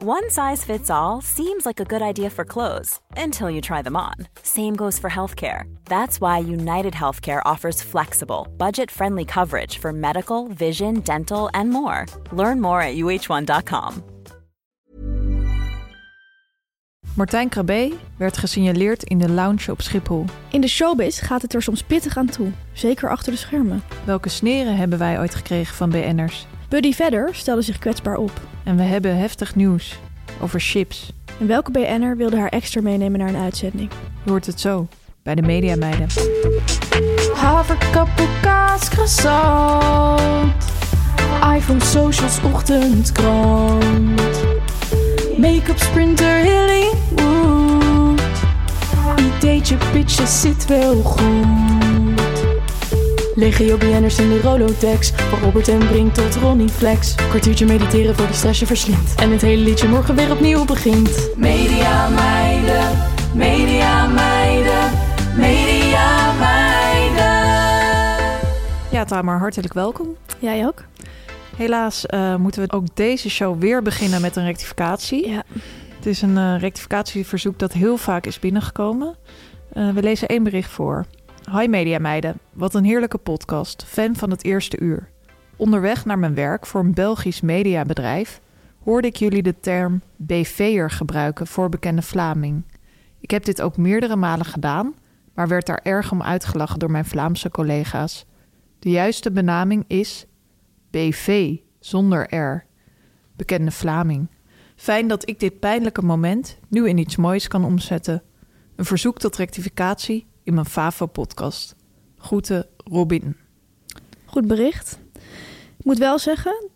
One size fits all seems like a good idea for clothes until you try them on. Same goes for healthcare. That's why United Healthcare offers flexible, budget friendly coverage for medical, vision, dental, and more. Learn more at uh1.com. Martijn Krabbe werd gesignaleerd in de lounge op Schiphol. In de showbiz gaat het er soms pittig aan toe, zeker achter de schermen. Welke sneren hebben wij ooit gekregen van BN'ers? Buddy Vedder stelde zich kwetsbaar op. En we hebben heftig nieuws over chips. En welke BN'er wilde haar extra meenemen naar een uitzending? Je hoort het zo bij de Mediameiden. Haverkappel, kaas, croissant. iPhone, socials, ochtendkrant. Make-up, sprinter, Hollywood. Ideetje, pitches, zit wel goed. Legio BN'ers in de Rolodex. Van Robert en Brink tot Ronnie Flex. Kwartiertje mediteren voor de stress je verslindt. En het hele liedje morgen weer opnieuw begint. Media meiden, media meiden, media meiden. Ja, Tamar, hartelijk welkom. Jij ook? Helaas uh, moeten we ook deze show weer beginnen met een rectificatie. Ja. Het is een uh, rectificatieverzoek dat heel vaak is binnengekomen. Uh, we lezen één bericht voor. Hi Media Meiden, wat een heerlijke podcast. Fan van het eerste uur. Onderweg naar mijn werk voor een Belgisch mediabedrijf hoorde ik jullie de term BV'er gebruiken voor bekende Vlaming. Ik heb dit ook meerdere malen gedaan, maar werd daar erg om uitgelachen door mijn Vlaamse collega's. De juiste benaming is BV zonder R. Bekende Vlaming. Fijn dat ik dit pijnlijke moment nu in iets moois kan omzetten. Een verzoek tot rectificatie in mijn FAVO-podcast. Groeten, Robin. Goed bericht. Ik moet wel zeggen,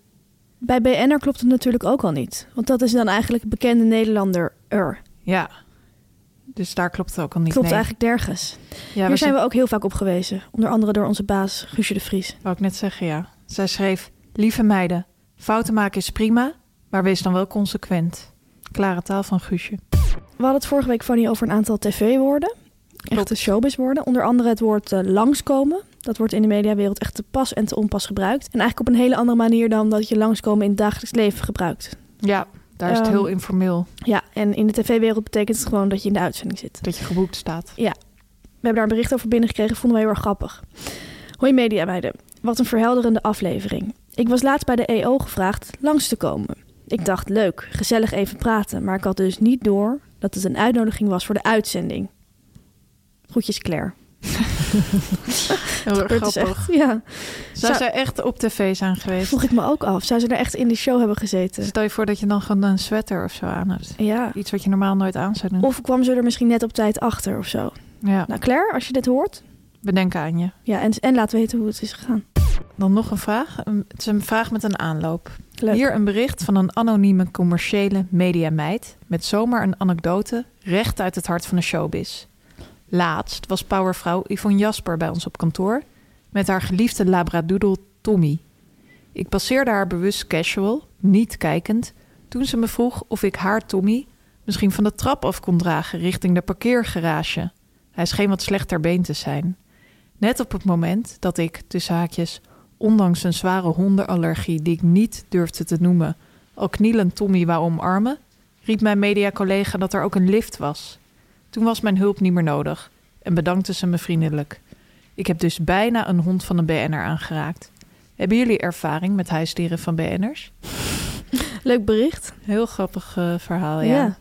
bij BN'er klopt het natuurlijk ook al niet. Want dat is dan eigenlijk bekende Nederlander er. Ja, dus daar klopt het ook al niet. Klopt nee. eigenlijk nergens. Ja, Hier zijn we ook heel vaak op gewezen. Onder andere door onze baas Guusje de Vries. Wou ik net zeggen, ja. Zij schreef, lieve meiden, fouten maken is prima, maar wees dan wel consequent. Klare taal van Guusje. We hadden het vorige week, Fanny, over een aantal tv-woorden. Echte showbiz-woorden. Onder andere het woord uh, langskomen. Dat wordt in de mediawereld echt te pas en te onpas gebruikt. En eigenlijk op een hele andere manier dan dat je langskomen in het dagelijks leven gebruikt. Ja, daar is het Um, heel informeel. Ja, en in de tv-wereld betekent het gewoon dat je in de uitzending zit. Dat je geboekt staat. Ja, we hebben daar een bericht over binnengekregen. Vonden wij heel erg grappig. Hoi media meiden. Wat een verhelderende aflevering. Ik was laatst bij de EO gevraagd langs te komen. Ik dacht, leuk, gezellig even praten. Maar ik had dus niet door dat het een uitnodiging was voor de uitzending. Groetjes Claire. Heel grappig. echt, ja, Zou zij echt op tv zijn geweest? vroeg ik me ook af. Zou ze daar echt in die show hebben gezeten? Stel je voor dat je dan gewoon een sweater of zo aan hebt. Ja. Iets wat je normaal nooit aan zou doen. Of kwam ze er misschien net op tijd achter of zo? Ja, Nou, Claire, als je dit hoort. bedenk aan je. Ja, en, en laat weten hoe het is gegaan. Dan nog een vraag. Het is een vraag met een aanloop. Leuk. Hier een bericht van een anonieme commerciële mediameid... met zomaar een anekdote recht uit het hart van de showbiz. Laatst was powervrouw Yvonne Jasper bij ons op kantoor... met haar geliefde labradoodle Tommy. Ik passeerde haar bewust casual, niet kijkend... toen ze me vroeg of ik haar Tommy misschien van de trap af kon dragen... richting de parkeergarage. Hij scheen wat slechter been te zijn... Net op het moment dat ik, tussen haakjes, ondanks een zware hondenallergie die ik niet durfde te noemen, al knielend Tommy wou omarmen, riep mijn mediacollega dat er ook een lift was. Toen was mijn hulp niet meer nodig en bedankte ze me vriendelijk. Ik heb dus bijna een hond van een BN'er aangeraakt. Hebben jullie ervaring met huisdieren van BN'ers? Leuk bericht. Heel grappig eh, verhaal, ja.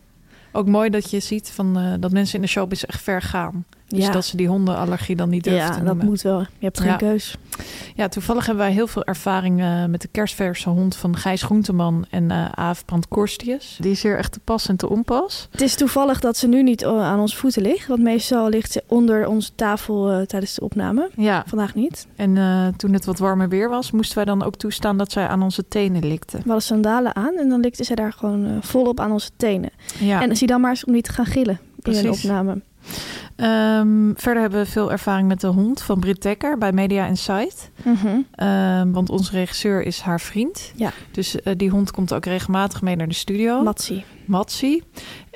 Ook mooi dat je ziet van, eh, dat mensen in de showbiz echt ver gaan. Dus Ja. dat ze die hondenallergie dan niet durven Ja, te dat moet wel. Je hebt geen Ja. keus. Ja, toevallig hebben wij heel veel ervaring eh, met de kerstverse hond van Gijs Groenteman en eh Aaf Brand Korstius. Die is hier echt te pas en te onpas. Het is toevallig dat ze nu niet eh, aan onze voeten ligt. Want meestal ligt ze onder onze tafel tijdens de opname. Ja, Vandaag niet. en toen het wat warmer weer was, moesten wij dan ook toestaan dat zij aan onze tenen likte. We hadden sandalen aan en dan likte ze daar gewoon volop aan onze tenen. Ja. En zie dan maar eens om niet te gaan gillen in een Precies. opname. Ehm, verder hebben we veel ervaring met de hond van Britt Dekker bij Media Insight. Ehm, want onze regisseur is haar vriend. Ja. Dus eh, die hond komt ook regelmatig mee naar de studio. Matsi.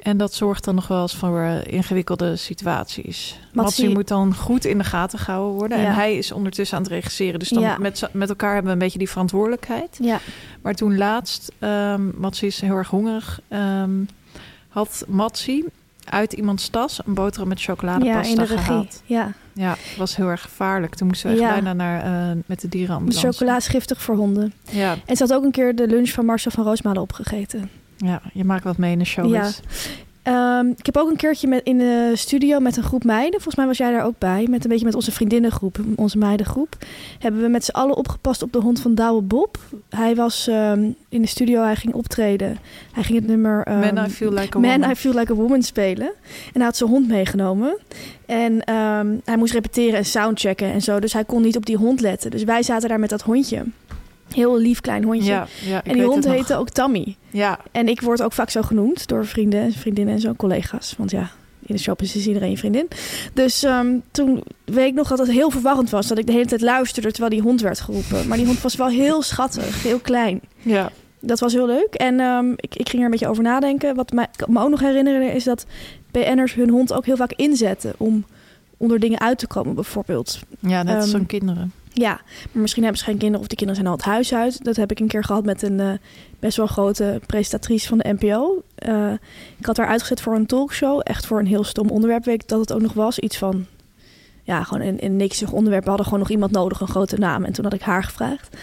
En dat zorgt dan nog wel eens voor eh, ingewikkelde situaties. Matsi- moet dan goed in de gaten gehouden worden. Ja. En hij is ondertussen aan het regisseren. Dus dan Ja. met, met elkaar hebben we een beetje die verantwoordelijkheid. Ja. Maar toen laatst, um, Matsi is heel erg hongerig, ehm, had Matsi uit iemands tas een boterham met ja, chocoladepasta in de regie. gehaald. Ja. Ja, het was heel erg gevaarlijk. Toen moesten we echt Ja. bijna naar, eh, met de De dierenambulance. chocola is giftig voor honden. Ja, En ze had ook een keer de lunch van Marcel van Roosmalen opgegeten. ja, je maakt wat mee in de show. Ja. Ehm, ik heb ook een keertje met, in de studio met een groep meiden. Volgens mij was jij daar ook bij. Met een beetje met onze vriendinnengroep, onze meidengroep. Hebben we met z'n allen opgepast op de hond van Douwe Bob. Hij was ehm, in de studio, hij ging optreden. Hij ging het nummer... ehm, Man, I feel like a Man, woman. I Feel Like a Woman spelen. En hij had zijn hond meegenomen. En hij moest repeteren en soundchecken en zo. Dus hij kon niet op die hond letten. Dus wij zaten daar met dat hondje. Heel lief klein hondje. Ja, ja, ik en die hond nog. heette ook Tammy. Ja, En ik word ook vaak zo genoemd door vrienden, en vriendinnen en zo, collega's. Want ja, in de shop is iedereen je vriendin. Dus ehm, toen weet ik nog dat het heel verwarrend was. Dat ik de hele tijd luisterde terwijl die hond werd geroepen. Maar die hond was wel heel schattig, heel klein. ja. Dat was heel leuk. En ehm, ik, ik ging er een beetje over nadenken. Wat mij, me ook nog herinneren is dat BN'ers hun hond ook heel vaak inzetten om onder dingen uit te komen, bijvoorbeeld. ja net als Ehm, zo'n kinderen. Ja, maar misschien hebben ze geen kinderen of die kinderen zijn al het huis uit. Dat heb ik een keer gehad met een eh, best wel grote presentatrice van de NPO. Eh, ik had haar uitgezet voor een talkshow. Echt voor een heel stom onderwerp. Weet ik dat het ook nog was. Iets van, ja, gewoon een, een niksig onderwerp. We hadden gewoon nog iemand nodig, een grote naam. En toen had ik haar gevraagd.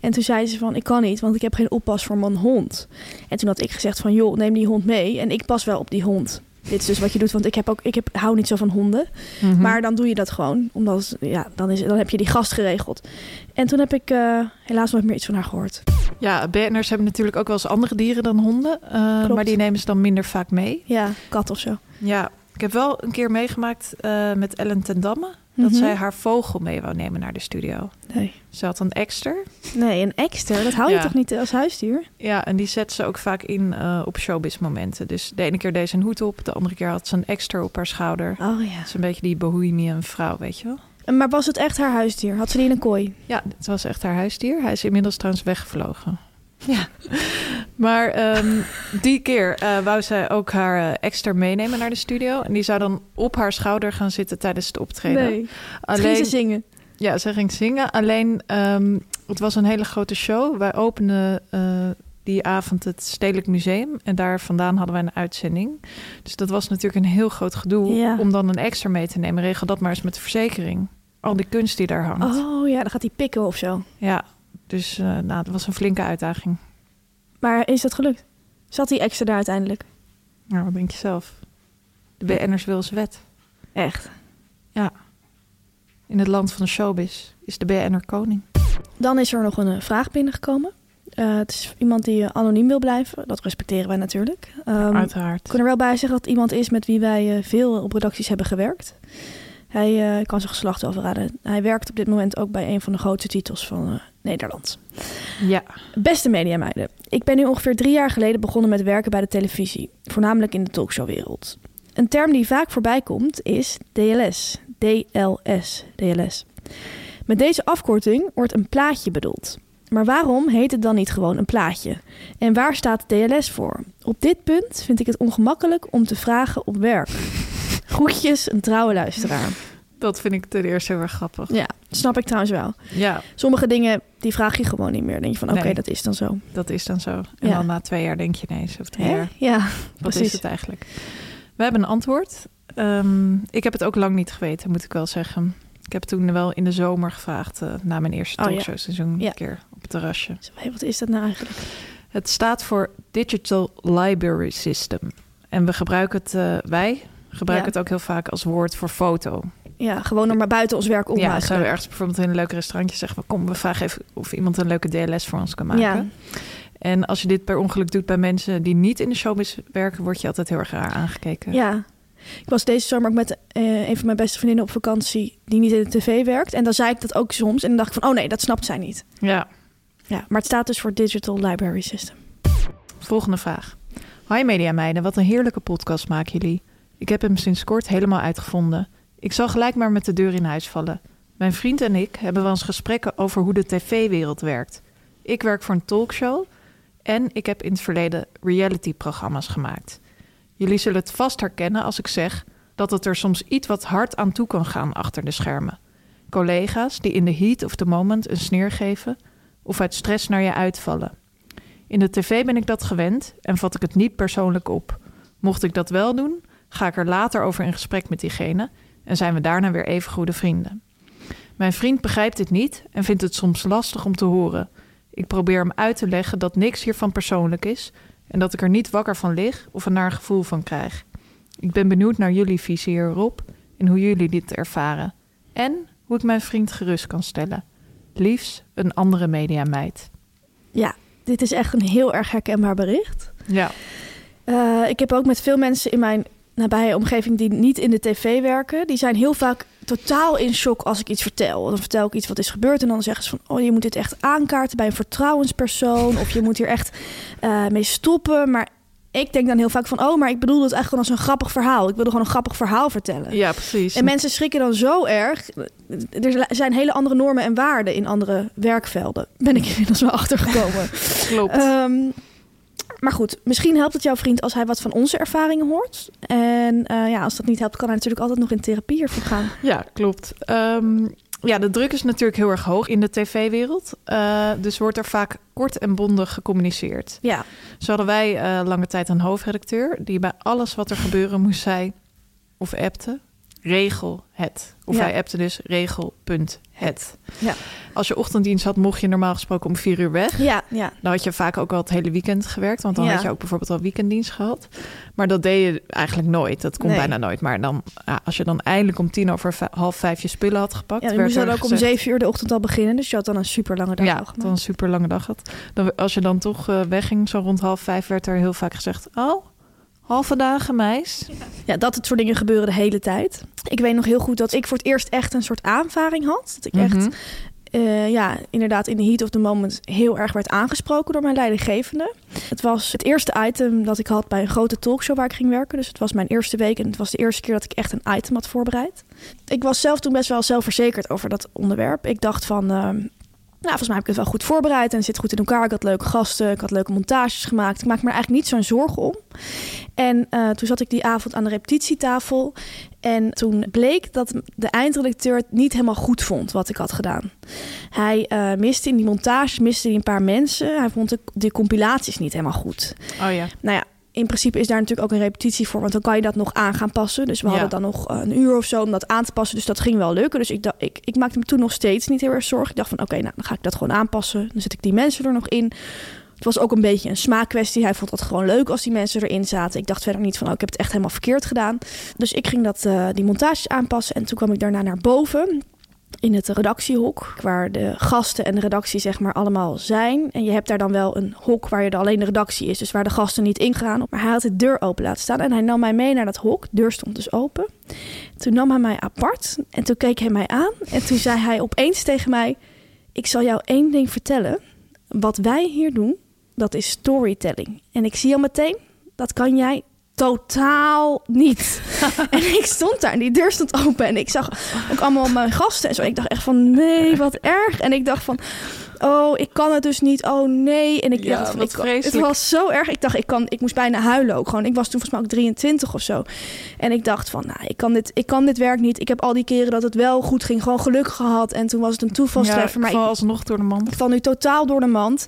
En toen zei ze van, ik kan niet, want ik heb geen oppas voor mijn hond. En toen had ik gezegd van, joh, neem die hond mee. En ik pas wel op die hond. Dit is dus wat je doet, want ik heb ook, ik heb, hou niet zo van honden. Mhm. Maar dan doe je dat gewoon, omdat ja, dan, is, dan heb je die gast geregeld. En toen heb ik eh, helaas nooit meer iets van haar gehoord. Ja, BN'ers hebben natuurlijk ook wel eens andere dieren dan honden. eh, maar die nemen ze dan minder vaak mee. Ja, kat of zo. Ja, ik heb wel een keer meegemaakt eh, met Ellen ten Damme... dat Mhm. zij haar vogel mee wou nemen naar de studio. Nee. Ze had een ekster. nee, een extra, dat hou je Ja. toch niet als huisdier? Ja, en die zet ze ook vaak in eh, op showbiz-momenten. Dus de ene keer deed ze een hoed op... de andere keer had ze een ekster op haar schouder. Oh ja. Dat is een beetje die bohemian vrouw, weet je wel? Maar was het echt haar huisdier? Had ze die in een kooi? Ja, het was echt haar huisdier. Hij is inmiddels trouwens weggevlogen. Ja. Maar ehm, die keer eh, wou zij ook haar eh, extra meenemen naar de studio. En die zou dan op haar schouder gaan zitten tijdens het optreden. Nee. Alleen... Alleen, ze zingen? ja, ze ging zingen. Alleen, ehm, het was een hele grote show. Wij openden eh, die avond het Stedelijk Museum. En daar vandaan hadden wij een uitzending. Dus dat was natuurlijk een heel groot gedoe Ja. om dan een extra mee te nemen. Regel dat maar eens met de verzekering. Al die kunst die daar hangt. Oh ja, dan gaat hij pikken of zo. Ja, dus eh, nou, dat was een flinke uitdaging. Maar is dat gelukt? Zat die extra daar uiteindelijk? Nou, wat denk je zelf? De BN'ers wil zijn wet. Echt? In het land van de showbiz is de BN'er koning. Dan is er nog een eh, vraag binnengekomen. Eh, het is iemand die anoniem wil blijven. Dat respecteren wij natuurlijk. Ehm, Uiteraard. Ik kan er wel bij zeggen dat het iemand is met wie wij veel op redacties hebben gewerkt. Hij kan zijn geslacht wel verraden. Hij werkt op dit moment ook bij een van de grootste titels van Nederland. Ja, Beste mediameiden, ik ben nu ongeveer drie jaar geleden begonnen met werken bij de televisie. Voornamelijk in de talkshowwereld. Een term die vaak voorbij komt is DLS. DLS. DLS. Met deze afkorting wordt een plaatje bedoeld. Maar waarom heet het dan niet gewoon een plaatje? En waar staat DLS voor? Op dit punt vind ik het ongemakkelijk om te vragen op werk. Groetjes, een trouwe luisteraar. Dat vind ik ten eerste heel erg grappig. Ja, snap ik trouwens wel. Ja, Sommige dingen, die vraag je gewoon niet meer. Dan denk je van, oké, Nee. dat is dan zo. dat is dan zo. En Ja. dan na twee jaar denk je ineens, of drie Hè? jaar. Ja, Wat precies. is het eigenlijk? We hebben een antwoord. Ehm, ik heb het ook lang niet geweten, moet ik wel zeggen. Ik heb toen wel in de zomer gevraagd, eh, na mijn eerste Oh, ja. talkshow-seizoen, Ja. een keer op het terrasje. Wat is dat nou eigenlijk? Het staat voor Digital Library System. En we gebruiken het, eh, wij gebruik Ja. het ook heel vaak als woord voor foto. Ja, gewoon nog maar buiten ons werk om. Ja, eigenlijk. we ergens bijvoorbeeld in een leuk restaurantje zeggen... kom, we vragen even of iemand een leuke DLS voor ons kan maken. Ja. En als je dit per ongeluk doet bij mensen die niet in de showbiz werken... word je altijd heel erg raar aangekeken. Ja. Ik was deze zomer ook met eh, een van mijn beste vriendinnen op vakantie die niet in de tv werkt. En dan zei ik dat ook soms. En dan dacht ik van, oh nee, dat snapt zij niet. ja. Ja, maar het staat dus voor Digital Library System. Volgende vraag. Hi Media Meiden, wat een heerlijke podcast maken jullie. Ik heb hem sinds kort helemaal uitgevonden. Ik zal gelijk maar met de deur in huis vallen. Mijn vriend en ik hebben wel eens gesprekken over hoe de tv-wereld werkt. Ik werk voor een talkshow en ik heb in het verleden reality-programma's gemaakt. Jullie zullen het vast herkennen als ik zeg dat het er soms iets wat hard aan toe kan gaan achter de schermen. Collega's die in de heat of the moment een sneer geven of uit stress naar je uitvallen. In de tv ben ik dat gewend en vat ik het niet persoonlijk op. Mocht ik dat wel doen, ga ik er later over in gesprek met diegene en zijn we daarna weer even goede vrienden. Mijn vriend begrijpt dit niet en vindt het soms lastig om te horen. Ik probeer hem uit te leggen dat niks hiervan persoonlijk is en dat ik er niet wakker van lig of een naar gevoel van krijg. Ik ben benieuwd naar jullie visie hierop en hoe jullie dit ervaren. En hoe ik mijn vriend gerust kan stellen. Liefs een andere mediameid. Ja, dit is echt een heel erg herkenbaar bericht. Ja. Eh, ik heb ook met veel mensen in mijn nabije omgeving die niet in de tv werken. Die zijn heel vaak totaal in shock als ik iets vertel. Dan vertel ik iets wat is gebeurd en dan zeggen ze van... oh, je moet dit echt aankaarten bij een vertrouwenspersoon... of je moet hier echt eh, mee stoppen. Maar ik denk dan heel vaak van... oh, maar ik bedoel het eigenlijk gewoon als een grappig verhaal. Ik wilde gewoon een grappig verhaal vertellen. Ja, precies. En mensen schrikken dan zo erg. Er zijn hele andere normen en waarden in andere werkvelden. Ben ik inmiddels wel achtergekomen. Klopt. Ehm, maar goed, misschien helpt het jouw vriend als hij wat van onze ervaringen hoort. En eh, ja, als dat niet helpt, kan hij natuurlijk altijd nog in therapie ervoor gaan. Ja, klopt. Ehm, ja, de druk is natuurlijk heel erg hoog in de tv-wereld. Eh, dus wordt er vaak kort en bondig gecommuniceerd. Ja, Zo hadden wij eh, lange tijd een hoofdredacteur... die bij alles wat er gebeuren moest zei of appte... regel het. Of Ja. hij appte dus regel punt het. Ja. Als je ochtenddienst had, mocht je normaal gesproken om vier uur weg. ja, ja. Dan had je vaak ook al het hele weekend gewerkt. Want dan Ja. had je ook bijvoorbeeld al weekenddienst gehad. Maar dat deed je eigenlijk nooit. Dat kon Nee. bijna nooit. Maar dan, als je dan eindelijk om tien over half vijf je spullen had gepakt... ja je moest dan er ook om zeven uur de ochtend al beginnen. Dus je had dan een super lange dag Ja, al was een super lange dag had. Dan, als je dan toch eh, wegging, zo rond half vijf, werd er heel vaak gezegd... Oh, halve dagen, meis. Ja, dat het soort dingen gebeuren de hele tijd. Ik weet nog heel goed dat ik voor het eerst echt een soort aanvaring had. Dat ik echt, Eh, ja, inderdaad in de heat of the moment heel erg werd aangesproken door mijn leidinggevende. Het was het eerste item dat ik had bij een grote talkshow waar ik ging werken. Dus het was mijn eerste week en het was de eerste keer dat ik echt een item had voorbereid. Ik was zelf toen best wel zelfverzekerd over dat onderwerp. Ik dacht van, ehm, nou, volgens mij heb ik het wel goed voorbereid en zit goed in elkaar. Ik had leuke gasten, ik had leuke montages gemaakt. Ik maak me er eigenlijk niet zo'n zorgen om. En eh, toen zat ik die avond aan de repetitietafel. En toen bleek dat de eindredacteur het niet helemaal goed vond wat ik had gedaan. Hij eh, miste in die montages miste hij een paar mensen. Hij vond de, de compilaties niet helemaal goed. Oh ja. Nou ja, in principe is daar natuurlijk ook een repetitie voor, want dan kan je dat nog aan gaan passen. Dus we Ja. hadden dan nog eh, een uur of zo om dat aan te passen. Dus dat ging wel lukken. Dus ik, dacht, ik, ik maakte me toen nog steeds niet heel erg zorgen. Ik dacht van oké, nou dan ga ik dat gewoon aanpassen. Dan zet ik die mensen er nog in. Het was ook een beetje een smaakkwestie. Hij vond dat gewoon leuk als die mensen erin zaten. Ik dacht verder niet van, oh, ik heb het echt helemaal verkeerd gedaan. Dus ik ging dat, eh, die montages aanpassen. En toen kwam ik daarna naar boven in het redactiehok, waar de gasten en de redactie zeg maar allemaal zijn. En je hebt daar dan wel een hok waar je alleen de redactie is, dus waar de gasten niet ingaan. Maar hij had de deur open laten staan en hij nam mij mee naar dat hok. De deur stond dus open. Toen nam hij mij apart en toen keek hij mij aan en toen zei hij opeens tegen mij: "Ik zal jou één ding vertellen. Wat wij hier doen, dat is storytelling. En ik zie al meteen, dat kan jij totaal niet. en ik stond daar en die deur stond open en ik zag ook allemaal mijn gasten en zo. Ik dacht echt van nee, wat erg. En ik dacht van oh, ik kan het dus niet. Oh nee. En ik Ja, dacht van ik, vreselijk. het was zo erg. Ik dacht ik kan ik moest bijna huilen ook gewoon. Ik was toen volgens mij ook 23 of zo. En ik dacht van nou, ik kan dit ik kan dit werk niet. Ik heb al die keren dat het wel goed ging gewoon geluk gehad en toen was het een toevalstreffer, ja, maar ik val ik, alsnog door de mand. ik val nu totaal door de mand.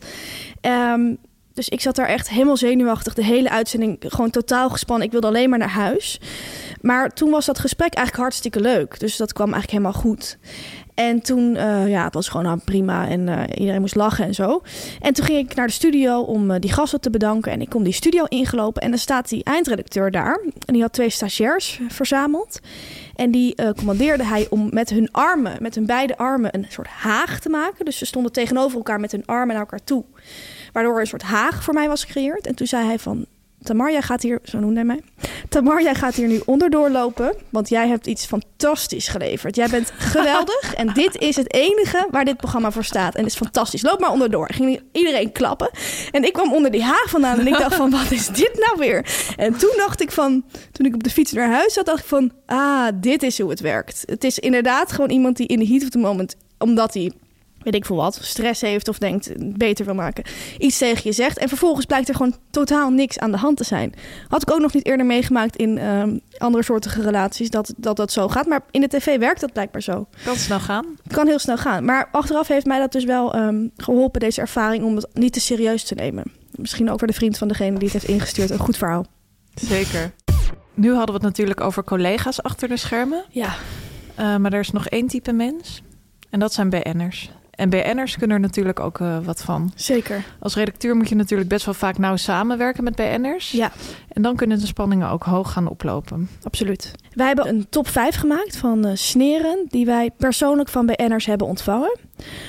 Ehm, dus ik zat daar echt helemaal zenuwachtig. De hele uitzending gewoon totaal gespannen. Ik wilde alleen maar naar huis. Maar toen was dat gesprek eigenlijk hartstikke leuk. Dus dat kwam eigenlijk helemaal goed. En toen, eh, ja, het was gewoon nou, prima en eh, iedereen moest lachen en zo. En toen ging ik naar de studio om eh, die gasten te bedanken. En ik kom die studio ingelopen en dan staat die eindredacteur daar. En die had twee stagiairs verzameld. En die commandeerde hij om met hun armen, met hun beide armen, een soort haag te maken. Dus ze stonden tegenover elkaar met hun armen naar elkaar toe. Waardoor er een soort haag voor mij was gecreëerd. En toen zei hij van, Tamar, jij gaat hier, zo noemde hij mij. Tamar, jij gaat hier nu onderdoor lopen, want jij hebt iets fantastisch geleverd. Jij bent geweldig en dit is het enige waar dit programma voor staat. En het is fantastisch. Loop maar onderdoor. Ging iedereen klappen. En ik kwam onder die haag vandaan en ik dacht van, wat is dit nou weer? En toen dacht ik van, toen ik op de fiets naar huis zat, dacht ik van, ah, dit is hoe het werkt. Het is inderdaad gewoon iemand die in de heat of the moment, omdat hij weet ik veel wat, stress heeft of denkt beter wil maken, iets tegen je zegt. En vervolgens blijkt er gewoon totaal niks aan de hand te zijn. Had ik ook nog niet eerder meegemaakt in ehm, andere soortige relaties dat, dat dat zo gaat. Maar in de tv werkt dat blijkbaar zo. Kan snel gaan. Het kan heel snel gaan. Maar achteraf heeft mij dat dus wel ehm, geholpen, deze ervaring, om het niet te serieus te nemen. Misschien ook voor de vriend van degene die het heeft ingestuurd. Een goed verhaal. Zeker. Nu hadden we het natuurlijk over collega's achter de schermen. Ja, Eh, maar er is nog één type mens. En dat zijn BN'ers. En BN'ers kunnen er natuurlijk ook eh, wat van. zeker. Als redacteur moet je natuurlijk best wel vaak nauw samenwerken met BN'ers. Ja, En dan kunnen de spanningen ook hoog gaan oplopen. absoluut. Wij hebben een top 5 gemaakt van eh, sneren die wij persoonlijk van BN'ers hebben ontvangen.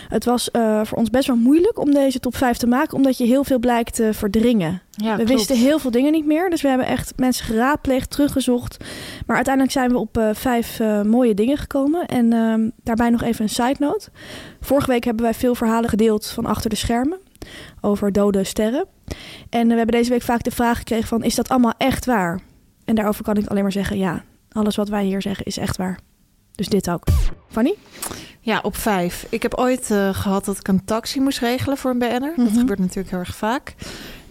Het was eh, voor ons best wel moeilijk om deze top 5 te maken, omdat je heel veel blijkt te verdringen. Ja, we wisten heel veel dingen niet meer, dus we hebben echt mensen geraadpleegd, teruggezocht. Maar uiteindelijk zijn we op eh, vijf eh, mooie dingen gekomen. En ehm, daarbij nog even een side note. Vorige week hebben wij veel verhalen gedeeld van achter de schermen over dode sterren. En eh, we hebben deze week vaak de vraag gekregen van, is dat allemaal echt waar? En daarover kan ik alleen maar zeggen, ja, alles wat wij hier zeggen is echt waar. Dus dit ook. Fanny? Ja, op vijf. Ik heb ooit eh, gehad dat ik een taxi moest regelen voor een BN'er. Dat Mhm. gebeurt natuurlijk heel erg vaak.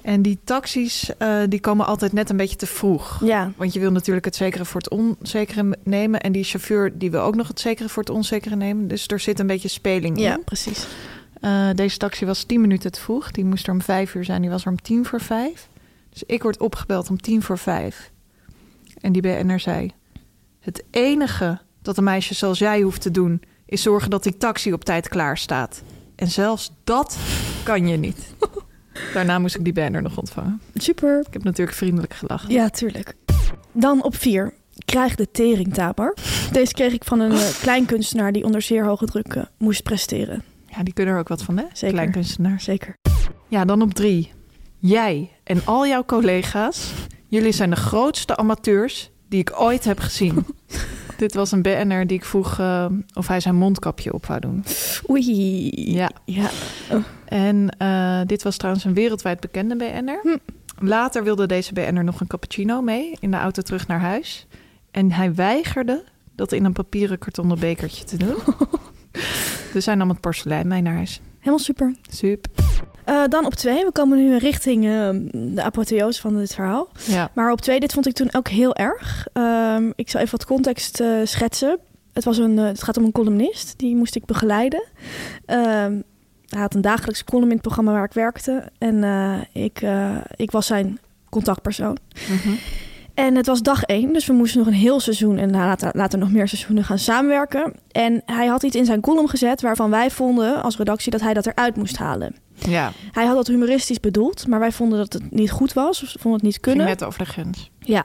En die taxis eh, die komen altijd net een beetje te vroeg. Ja, Want je wil natuurlijk het zekere voor het onzekere nemen. En die chauffeur die wil ook nog het zekere voor het onzekere nemen. Dus er zit een beetje speling in. ja precies. Eh, deze taxi was 10 minuten te vroeg. Die moest er om vijf uur zijn. Die was er om tien voor vijf. Dus ik word opgebeld om tien voor vijf. En die BN'er zei... Het enige dat een meisje zoals jij hoeft te doen... is zorgen dat die taxi op tijd klaar staat. En zelfs dat kan je niet. Daarna moest ik die BN'er nog ontvangen. Super. Ik heb natuurlijk vriendelijk gelachen. Ja, tuurlijk. Dan op vier. Krijg de tering, Tabar. Deze kreeg ik van een uh, kleinkunstenaar die onder zeer hoge druk uh, moest presteren. Ja, die kunnen er ook wat van, hè? Zeker. Kleinkunstenaars. Zeker. Ja, dan op drie. Jij en al jouw collega's, jullie zijn de grootste amateurs die ik ooit heb gezien. Dit was een BN'er die ik vroeg uh, of hij zijn mondkapje op wou doen. Oei. Ja. ja. Oh. En uh, dit was trouwens een wereldwijd bekende BN'er. Hm. Later wilde deze BN'er nog een cappuccino mee in de auto terug naar huis. En hij weigerde dat in een papieren kartonnen bekertje te doen. dus hij nam het porselein mee naar huis. Helemaal super. Super. Uh, dan op twee. We komen nu richting uh, de apotheose van dit verhaal. Ja. Maar op twee, dit vond ik toen ook heel erg. Um, ik zal even wat context uh, schetsen. Het, was een, het gaat om een columnist. Die moest ik begeleiden. Um, hij had een dagelijkse column in het programma waar ik werkte. En ik, ik was zijn contactpersoon. Mm -hmm. En het was dag één, dus we moesten nog een heel seizoen en later, later nog meer seizoenen gaan samenwerken. En hij had iets in zijn column gezet waarvan wij vonden als redactie dat hij dat eruit moest halen. Ja. Hij had dat humoristisch bedoeld, maar wij vonden dat het niet goed was. Of vonden het niet kunnen. Ging net over de grens. Ja.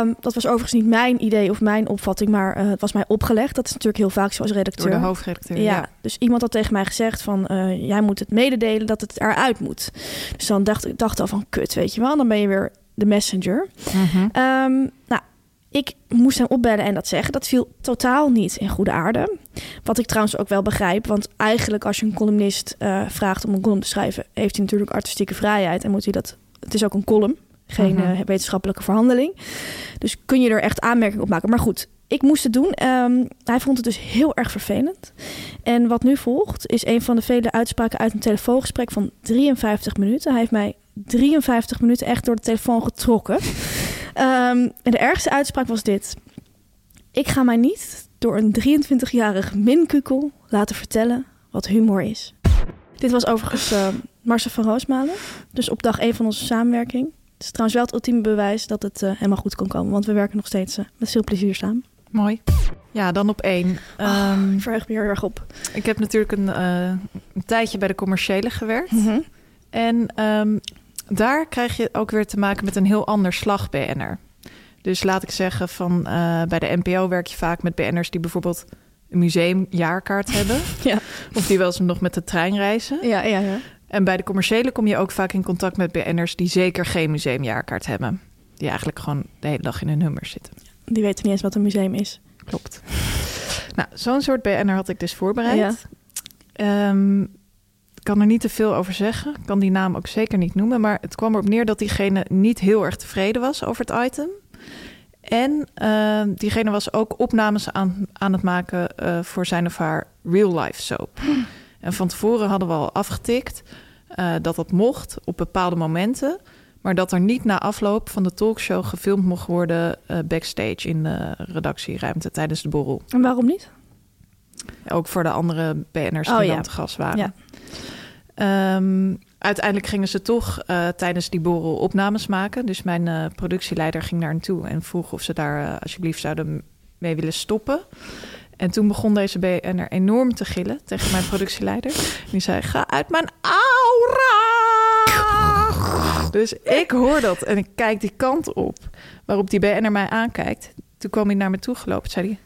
Um, dat was overigens niet mijn idee of mijn opvatting, maar uh, het was mij opgelegd. Dat is natuurlijk heel vaak zo als redacteur. Door de hoofdredacteur. Ja. ja. Dus iemand had tegen mij gezegd van, uh, jij moet het mededelen dat het eruit moet. Dus dan dacht ik dacht al van, kut, weet je wel. Dan ben je weer de messenger. Mm -hmm. um, nou, ik moest hem opbellen en dat zeggen. Dat viel totaal niet in goede aarde. Wat ik trouwens ook wel begrijp. Want eigenlijk als je een columnist uh, vraagt om een column te schrijven... heeft hij natuurlijk artistieke vrijheid. En moet hij dat... Het is ook een column. Geen uh, wetenschappelijke verhandeling. Dus kun je er echt aanmerking op maken. Maar goed, ik moest het doen. Um, hij vond het dus heel erg vervelend. En wat nu volgt is een van de vele uitspraken uit een telefoongesprek van 53 minuten. Hij heeft mij 53 minuten echt door de telefoon getrokken. Um, de ergste uitspraak was dit. Ik ga mij niet door een 23-jarig minkukel laten vertellen wat humor is. Dit was overigens uh, Marcel van Roosmalen. Dus op dag 1 van onze samenwerking. Het is trouwens wel het ultieme bewijs dat het eh, helemaal goed kon komen. Want we werken nog steeds eh, met veel plezier samen. Mooi. Ja, dan op één. Ehm, Ik verheug me heel erg op. ik heb natuurlijk een, een tijdje bij de commerciële gewerkt. Mhm. En ehm, daar krijg je ook weer te maken met een heel ander slag BN'er. Dus laat ik zeggen, van, eh, bij de NPO werk je vaak met BN'ers die bijvoorbeeld een museumjaarkaart hebben. Ja. Of die wel eens nog met de trein reizen. Ja, ja, ja. En bij de commerciële kom je ook vaak in contact met BN'ers die zeker geen museumjaarkaart hebben. Die eigenlijk gewoon de hele dag in hun hummer zitten. Die weten niet eens wat een museum is. Klopt. Nou, zo'n soort BN'er had ik dus voorbereid. Ja. Ehm, kan er niet te veel over zeggen. Ik kan die naam ook zeker niet noemen. Maar het kwam erop neer dat diegene niet heel erg tevreden was over het item. En ehm, diegene was ook opnames aan, aan het maken eh, voor zijn of haar real-life soap. En van tevoren hadden we al afgetikt eh, dat dat mocht op bepaalde momenten. Maar dat er niet na afloop van de talkshow gefilmd mocht worden eh, backstage in de redactieruimte tijdens de borrel. En waarom niet? Ook voor de andere BN'ers Oh, die ja. dan te gast waren. Ja. Ehm, uiteindelijk gingen ze toch eh, tijdens die borrel opnames maken. Dus mijn eh, productieleider ging daar naartoe en vroeg of ze daar eh, alsjeblieft zouden mee willen stoppen. En toen begon deze BN'er enorm te gillen tegen mijn productieleider. Die zei, ga uit mijn aura! Dus ik hoor dat en ik kijk die kant op waarop die BN'er mij aankijkt. Toen kwam hij naar me toe gelopen. Zei hij,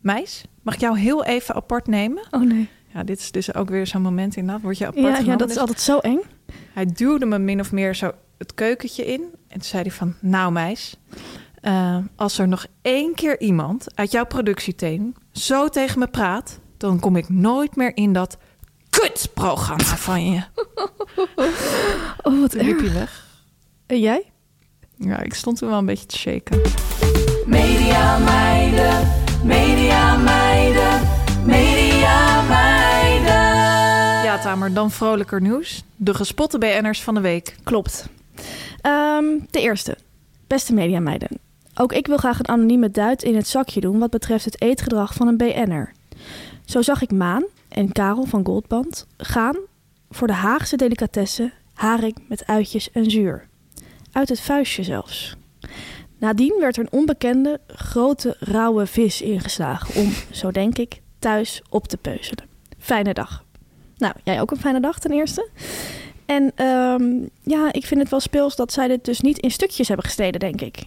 meis, mag ik jou heel even apart nemen? Oh nee. Ja, dit is dus ook weer zo'n moment in dat word je apart Ja, ja, dat is Dus altijd zo eng. Hij duwde me min of meer zo het keukentje in. En toen zei hij van, nou meis, eh, als er nog één keer iemand uit jouw productieteam zo tegen me praat, dan kom ik nooit meer in dat kutprogramma van je. Oh, wat erg. hij weg. En jij? Ja, ik stond toen wel een beetje te shaken. Media meiden, media meiden, Ja, Tamer, dan vrolijker nieuws. De gespotte BN'ers van de week. Klopt. Ehm, de eerste. Beste mediameiden. Ook ik wil graag een anonieme duit in het zakje doen wat betreft het eetgedrag van een BN'er. Zo zag ik Maan en Karel van Goldband gaan voor de Haagse delicatesse haring met uitjes en zuur. Uit het vuistje zelfs. Nadien werd er een onbekende grote rauwe vis ingeslagen om, zo denk ik, thuis op te peuzelen. Fijne dag. Nou, jij ook een fijne dag ten eerste. En ehm, ja, ik vind het wel speels dat zij dit dus niet in stukjes hebben gesneden, denk ik.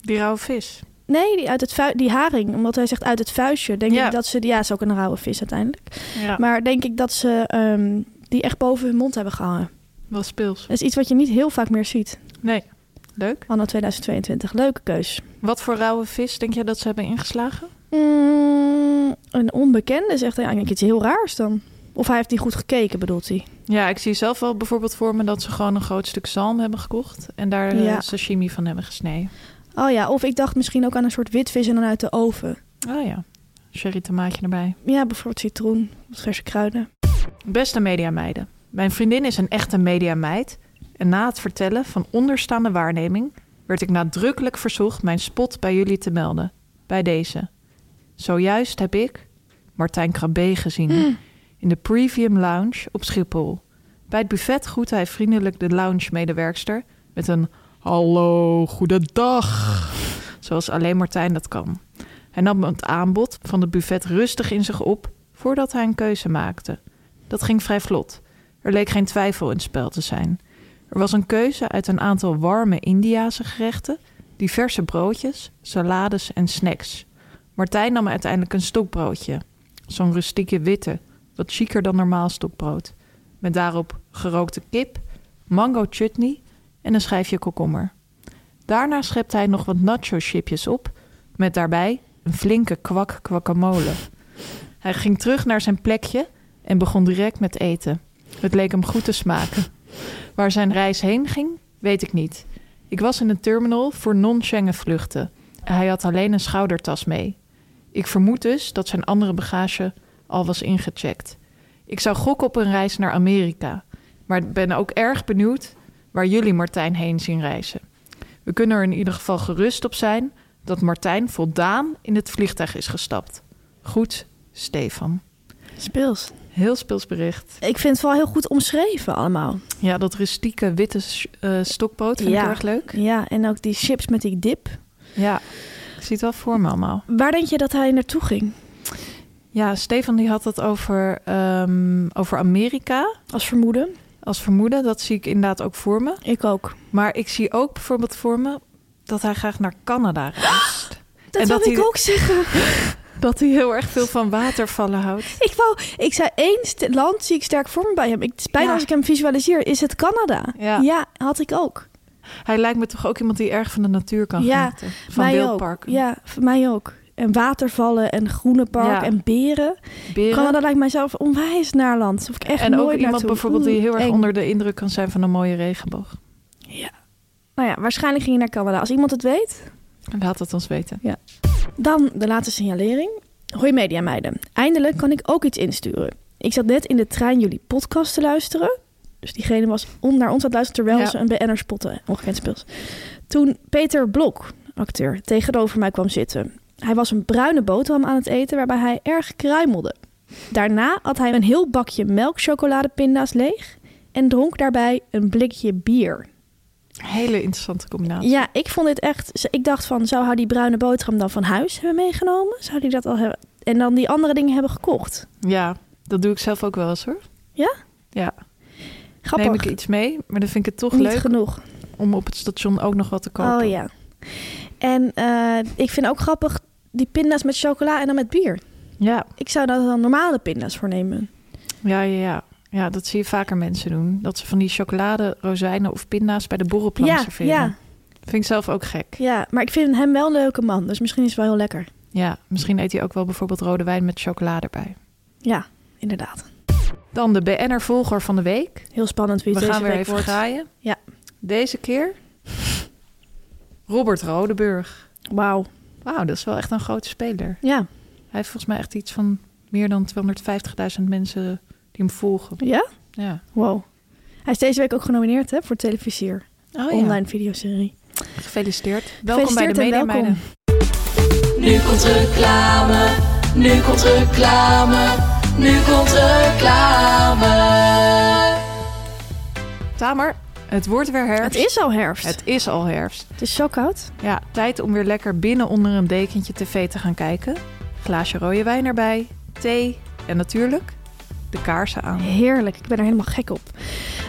Die rauwe vis. Nee, die, uit het die haring, omdat hij zegt uit het vuistje, denk Ja. ik dat ze... Ja, is ook een rauwe vis uiteindelijk. Ja, Maar denk ik dat ze ehm, die echt boven hun mond hebben gehangen. wel speels. Dat is iets wat je niet heel vaak meer ziet. Nee, leuk. Anno 2022. Leuke keus. Wat voor rauwe vis denk je dat ze hebben ingeslagen? Mm, een onbekende zegt hij eigenlijk iets heel raars dan. Of hij heeft niet goed gekeken, bedoelt hij. Ja, ik zie zelf wel bijvoorbeeld voor me dat ze gewoon een groot stuk zalm hebben gekocht en daar eh, Ja. sashimi van hebben gesneden. Oh ja, of ik dacht misschien ook aan een soort witvis en dan uit de oven. Oh ja, sherry tomaatje erbij. Ja, bijvoorbeeld citroen, wat verse kruiden. Beste mediameiden, mijn vriendin is een echte mediameid en na het vertellen van onderstaande waarneming werd ik nadrukkelijk verzocht mijn spot bij jullie te melden. Bij deze. Zojuist heb ik Martijn Krabbe gezien in de Premium Lounge op Schiphol. Bij het buffet groette hij vriendelijk de lounge-medewerkster met een hallo, goedendag, zoals alleen Martijn dat kan. Hij nam het aanbod van het buffet rustig in zich op voordat hij een keuze maakte. Dat ging vrij vlot. Er leek geen twijfel in het spel te zijn. Er was een keuze uit een aantal warme Indiase gerechten, diverse broodjes, salades en snacks. Martijn nam uiteindelijk een stokbroodje. Zo'n rustieke witte, wat chiquer dan normaal stokbrood. Met daarop gerookte kip, mango chutney en een schijfje komkommer. Daarna schepte hij nog wat nacho-chipjes op, met daarbij een flinke kwak guacamole. Hij ging terug naar zijn plekje en begon direct met eten. Het leek hem goed te smaken. Waar zijn reis heen ging, weet ik niet. Ik was in een terminal voor non-Schengen vluchten. Hij had alleen een schoudertas mee. Ik vermoed dus dat zijn andere bagage al was ingecheckt. Ik zou gokken op een reis naar Amerika. Maar ik ben ook erg benieuwd waar jullie Martijn heen zien reizen. We kunnen er in ieder geval gerust op zijn dat Martijn voldaan in het vliegtuig is gestapt. Goed, Stefan. Speels. Heel speels bericht. Ik vind het wel heel goed omschreven allemaal. Ja, dat rustieke witte eh, stokpoot vind Ja. ik erg leuk. Ja, en ook die chips met die dip. Ja, ik zie het wel voor me allemaal. Waar denk je dat hij naartoe ging? Ja, Stefan die had het over, ehm, over Amerika Als vermoeden? als vermoeden. Dat zie ik inderdaad ook voor me. Ik ook. Maar ik zie ook bijvoorbeeld voor me dat hij graag naar Canada reist. Dat En wil ik hij- ook zeggen. dat hij heel erg veel van watervallen houdt. Ik, wou, ik zei één land zie ik sterk voor me bij hem. Ik, bijna Ja. als ik hem visualiseer, is het Canada. Ja. had ik ook. Hij lijkt me toch ook iemand die erg van de natuur kan Ja, genieten. Van mij wildparken. ook. Ja, voor mij ook. En watervallen en groene park Ja. en beren. Beren. Canada lijkt mij zelf onwijs naar land. Of ik echt en ook iemand naartoe. bijvoorbeeld die heel erg eng. onder de indruk kan zijn van een mooie regenboog. Nou ja, waarschijnlijk ging je naar Canada. Als iemand het weet, Laat het ons weten. Dan de laatste signalering. Hoi media meiden. Eindelijk kan ik ook iets insturen. Ik zat net in de trein jullie podcast te luisteren. Dus diegene was om naar ons aan het luisteren terwijl Ja. ze een BN'er spotten. Ongekend speels. Toen Peter Blok, acteur, tegenover mij kwam zitten. Hij was een bruine boterham aan het eten waarbij hij erg kruimelde. Daarna had hij een heel bakje melkchocoladepinda's leeg en dronk daarbij een blikje bier. Hele interessante combinatie. Ja, ik vond dit echt. Ik dacht van, zou hij die bruine boterham dan van huis hebben meegenomen? Zou hij dat al hebben? En dan die andere dingen hebben gekocht? Ja, dat doe ik zelf ook wel eens hoor. Ja? Ja. Grappig. Neem ik iets mee, maar dan vind ik het toch Niet leuk genoeg. om op het station ook nog wat te kopen. Oh ja. En eh, ik vind ook grappig die pinda's met chocola en dan met bier. Ja, Ik zou daar dan normale pinda's voor nemen. ja, ja, ja. Ja, dat zie je vaker mensen doen. Dat ze van die chocolade, rozijnen of pinda's bij de borrelplan Ja, serveren. ja, Vind ik zelf ook gek. ja, maar ik vind hem wel een leuke man. Dus misschien is het wel heel lekker. Ja, misschien eet hij ook wel bijvoorbeeld rode wijn met chocolade erbij. Ja, inderdaad. Dan de BN'er-volger van de week. Heel spannend wie We het gaan deze weer week even wordt. graaien. Ja. Deze keer Robert Rodeburg. Wauw. Wauw, dat is wel echt een grote speler. Ja. Hij heeft volgens mij echt iets van meer dan 250.000 mensen die hem volgen. Ja? Ja. Wow. Hij is deze week ook genomineerd hè, voor Televisier. Oh Online videoserie. Gefeliciteerd. Welkom bij de Media. Meiden. Nu komt reclame, nu komt reclame, nu komt reclame. Tamer, het wordt weer herfst. Het is al herfst. Het is al herfst. Het is zo koud. Ja, tijd om weer lekker binnen onder een dekentje tv te gaan kijken. Glaasje rode wijn erbij, thee en natuurlijk de kaarsen aan. Heerlijk, ik ben er helemaal gek op.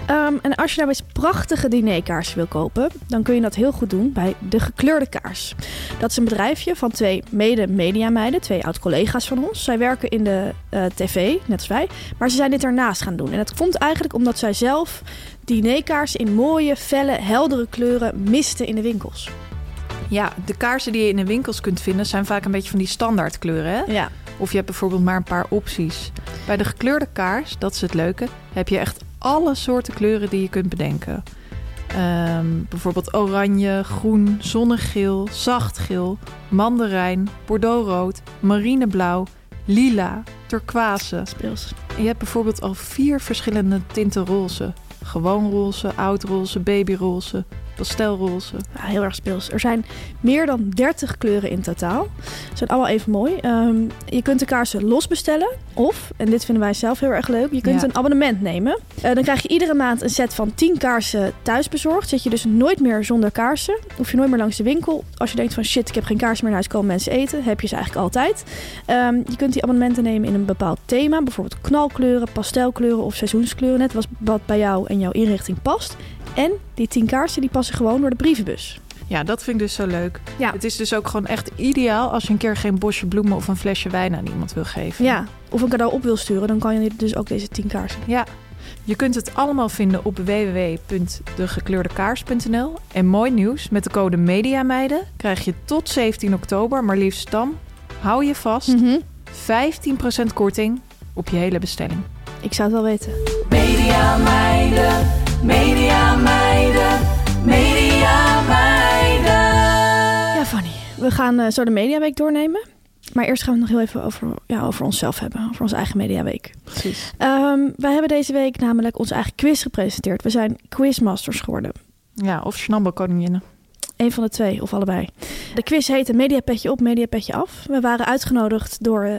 Ehm, en als je nou eens prachtige dinerkaarsen wil kopen, dan kun je dat heel goed doen bij De Gekleurde Kaars. Dat is een bedrijfje van twee mede-mediameiden, twee oud-collega's van ons. Zij werken in de eh, tv, net als wij, maar ze zijn dit daarnaast gaan doen. En dat komt eigenlijk omdat zij zelf dinerkaarsen in mooie, felle, heldere kleuren misten in de winkels. Ja, de kaarsen die je in de winkels kunt vinden zijn vaak een beetje van die standaard kleuren. Hè? Ja, Of je hebt bijvoorbeeld maar een paar opties. Bij de gekleurde kaars, dat is het leuke, heb je echt alle soorten kleuren die je kunt bedenken. Ehm, bijvoorbeeld oranje, groen, zonnegeel, zachtgeel, mandarijn, bordeauxrood, marineblauw, lila, turquoise. speels. En je hebt bijvoorbeeld al vier verschillende tinten roze. Gewoon roze, oud roze, babyroze, pastelroze. Ja, heel erg speels. Er zijn meer dan 30 kleuren in totaal. Ze zijn allemaal even mooi. Ehm, je kunt de kaarsen los bestellen. Of, en dit vinden wij zelf heel erg leuk, je kunt Ja. een abonnement nemen. Eh, dan krijg je iedere maand een set van 10 kaarsen thuis bezorgd. Zit je dus nooit meer zonder kaarsen. Hoef je nooit meer langs de winkel. Als je denkt van shit, ik heb geen kaarsen meer in huis, komen mensen eten. Heb je ze eigenlijk altijd. Ehm, je kunt die abonnementen nemen in een bepaald thema. Bijvoorbeeld knalkleuren, pastelkleuren of seizoenskleuren. Net wat bij jou en jouw inrichting past. En die 10 kaarsen die passen gewoon door de brievenbus. Ja, dat vind ik dus zo leuk. Ja. Het is dus ook gewoon echt ideaal als je een keer geen bosje bloemen of een flesje wijn aan iemand wil geven. Ja, of een cadeau op wil sturen, dan kan je dus ook deze 10 kaarsen. Ja. Je kunt het allemaal vinden op www.degekleurdekaars.nl. En mooi nieuws, met de code MEDIAMEIDEN krijg je tot 17 oktober, maar liefst dan, hou je vast, 15% korting op je hele bestelling. Ik zou het wel weten. Media meiden, media meiden, media meiden. Ja, Fanny. We gaan eh, zo de Mediaweek doornemen. Maar eerst gaan we het nog heel even over, ja, over onszelf hebben. Over onze eigen Mediaweek. Precies. Ehm wij hebben deze week namelijk onze eigen quiz gepresenteerd. We zijn quizmasters geworden. Ja, of snabbelkoninginnen. Eén van de twee, of allebei. De quiz heette Mediapetje op, Mediapetje af. We waren uitgenodigd door eh,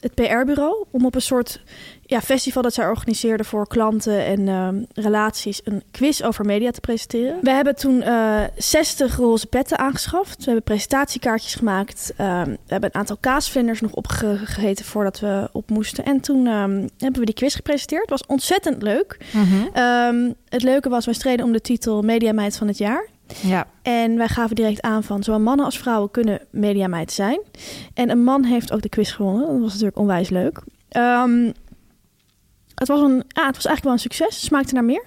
het PR-bureau om op een soort ja, festival dat zij organiseerde voor klanten en ehm, relaties een quiz over media te presenteren. We hebben toen eh 60 roze petten aangeschaft. We hebben presentatiekaartjes gemaakt. Ehm, we hebben een aantal kaasvlinders nog opgegeten voordat we op moesten. En toen ehm, hebben we die quiz gepresenteerd. Het was ontzettend leuk. Ehm, het leuke was, wij streden om de titel Mediameid van het jaar. Ja, En wij gaven direct aan van zowel mannen als vrouwen kunnen mediameid zijn. En een man heeft ook de quiz gewonnen. Dat was natuurlijk onwijs leuk. Het, was een, ja, het was eigenlijk wel een succes. Smaakte naar meer.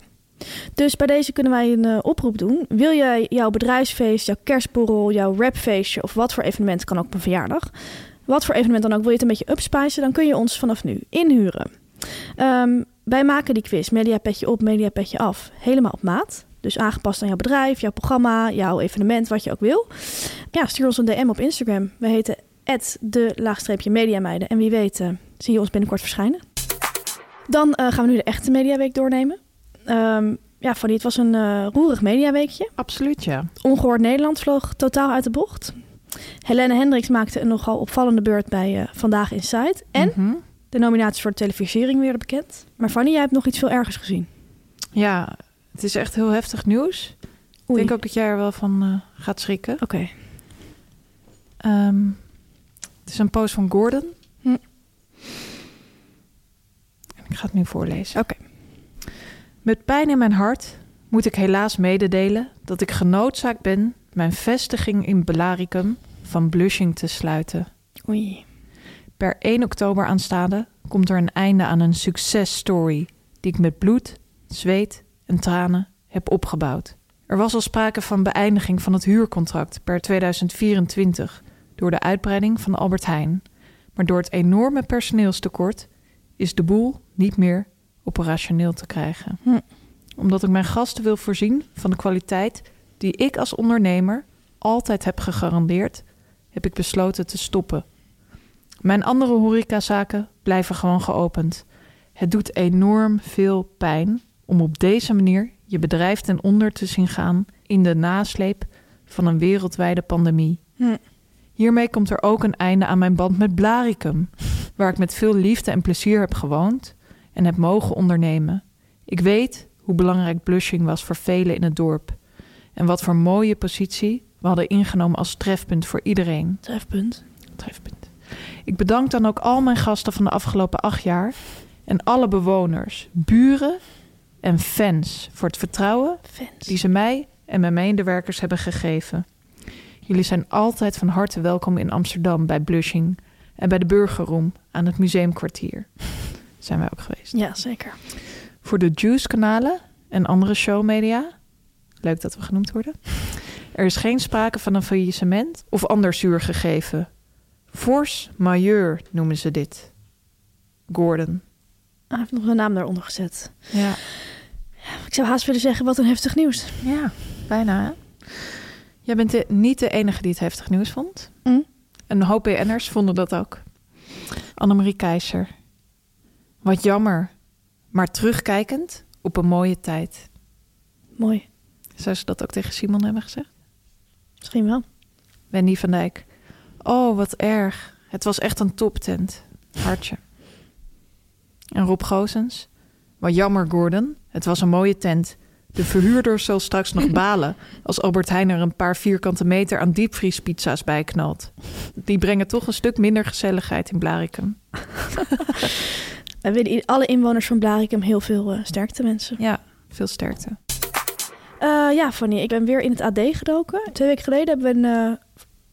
Dus bij deze kunnen wij een eh, oproep doen. Wil jij jouw bedrijfsfeest, jouw kerstborrel, jouw rapfeestje of wat voor evenement, kan ook op een verjaardag. Wat voor evenement dan ook, wil je het een beetje upspicen, dan kun je ons vanaf nu inhuren. Ehm, wij maken die quiz, mediapetje op, mediapetje af, helemaal op maat. Dus aangepast aan jouw bedrijf, jouw programma, jouw evenement, wat je ook wil. Ja, stuur ons een DM op Instagram. We heten de laagstreepje mediameiden. En wie weet eh, zie je ons binnenkort verschijnen. Dan eh, gaan we nu de echte mediaweek doornemen. Ehm, ja, Fanny, het was een eh, roerig mediaweekje. absoluut ja. Ongehoord Nederland vloog totaal uit de bocht. Helene Hendricks maakte een nogal opvallende beurt bij eh, Vandaag Inside. En Mhm. de nominaties voor de televisiering werden bekend. Maar Fanny, jij hebt nog iets veel ergers gezien. Ja, het is echt heel heftig nieuws. Ik Oei. denk ook dat jij er wel van gaat schrikken. Oké. Ehm, het is een post van Gordon. Hm. En ik ga het nu voorlezen. Oké. Met pijn in mijn hart moet ik helaas mededelen dat ik genoodzaakt ben mijn vestiging in Belaricum van Blushing te sluiten. Oei. Per 1 oktober aanstaande komt er een einde aan een successtory die ik met bloed, zweet en tranen heb opgebouwd. Er was al sprake van beëindiging van het huurcontract per 2024 door de uitbreiding van Albert Heijn. Maar door het enorme personeelstekort is de boel niet meer operationeel te krijgen. Hm. Omdat ik mijn gasten wil voorzien van de kwaliteit die ik als ondernemer altijd heb gegarandeerd, heb ik besloten te stoppen. Mijn andere horecazaken blijven gewoon geopend. Het doet enorm veel pijn om op deze manier je bedrijf ten onder te zien gaan in de nasleep van een wereldwijde pandemie. Hm. Hiermee komt er ook een einde aan mijn band met Blaricum, waar ik met veel liefde en plezier heb gewoond en heb mogen ondernemen. Ik weet hoe belangrijk blushing was voor velen in het dorp en wat voor mooie positie we hadden ingenomen als trefpunt voor iedereen. Trefpunt. Trefpunt. Ik bedank dan ook al mijn gasten van de afgelopen acht jaar en alle bewoners, buren en fans voor het vertrouwen Fans. die ze mij en mijn medewerkers hebben gegeven. Jullie zijn altijd van harte welkom in Amsterdam bij Blushing en bij de Burgerroom aan het Museumkwartier. Zijn wij ook geweest. Ja, zeker. Voor de Juice-kanalen en andere showmedia, leuk dat we genoemd worden, er is geen sprake van een faillissement of ander zuur gegeven. Force majeure noemen ze dit. Gordon. Hij heeft nog een naam daaronder gezet. Ja, Ik zou haast willen zeggen, wat een heftig nieuws. ja bijna. Hè? Jij bent de- niet de enige die het heftig nieuws vond. Hm? Een hoop BN'ers vonden dat ook. Annemarie Keizer. Wat jammer, maar terugkijkend op een mooie tijd. Mooi. Zou ze dat ook tegen Simon hebben gezegd? Misschien wel. Wendy van Dijk. Oh, wat erg. Het was echt een toptent. Hartje. En Rob Gozens. Wat jammer, Gordon. Het was een mooie tent. De verhuurder zal straks nog balen als Albert Heijn er een paar vierkante meter aan diepvriespizza's bij knalt. Die brengen toch een stuk minder gezelligheid in Blarikum. Wij willen alle inwoners van Blarikum heel veel eh, sterkte wensen. Ja, veel sterkte. Eh, ja, Fanny, ik ben weer in het AD gedoken. Twee weken geleden hebben we een eh,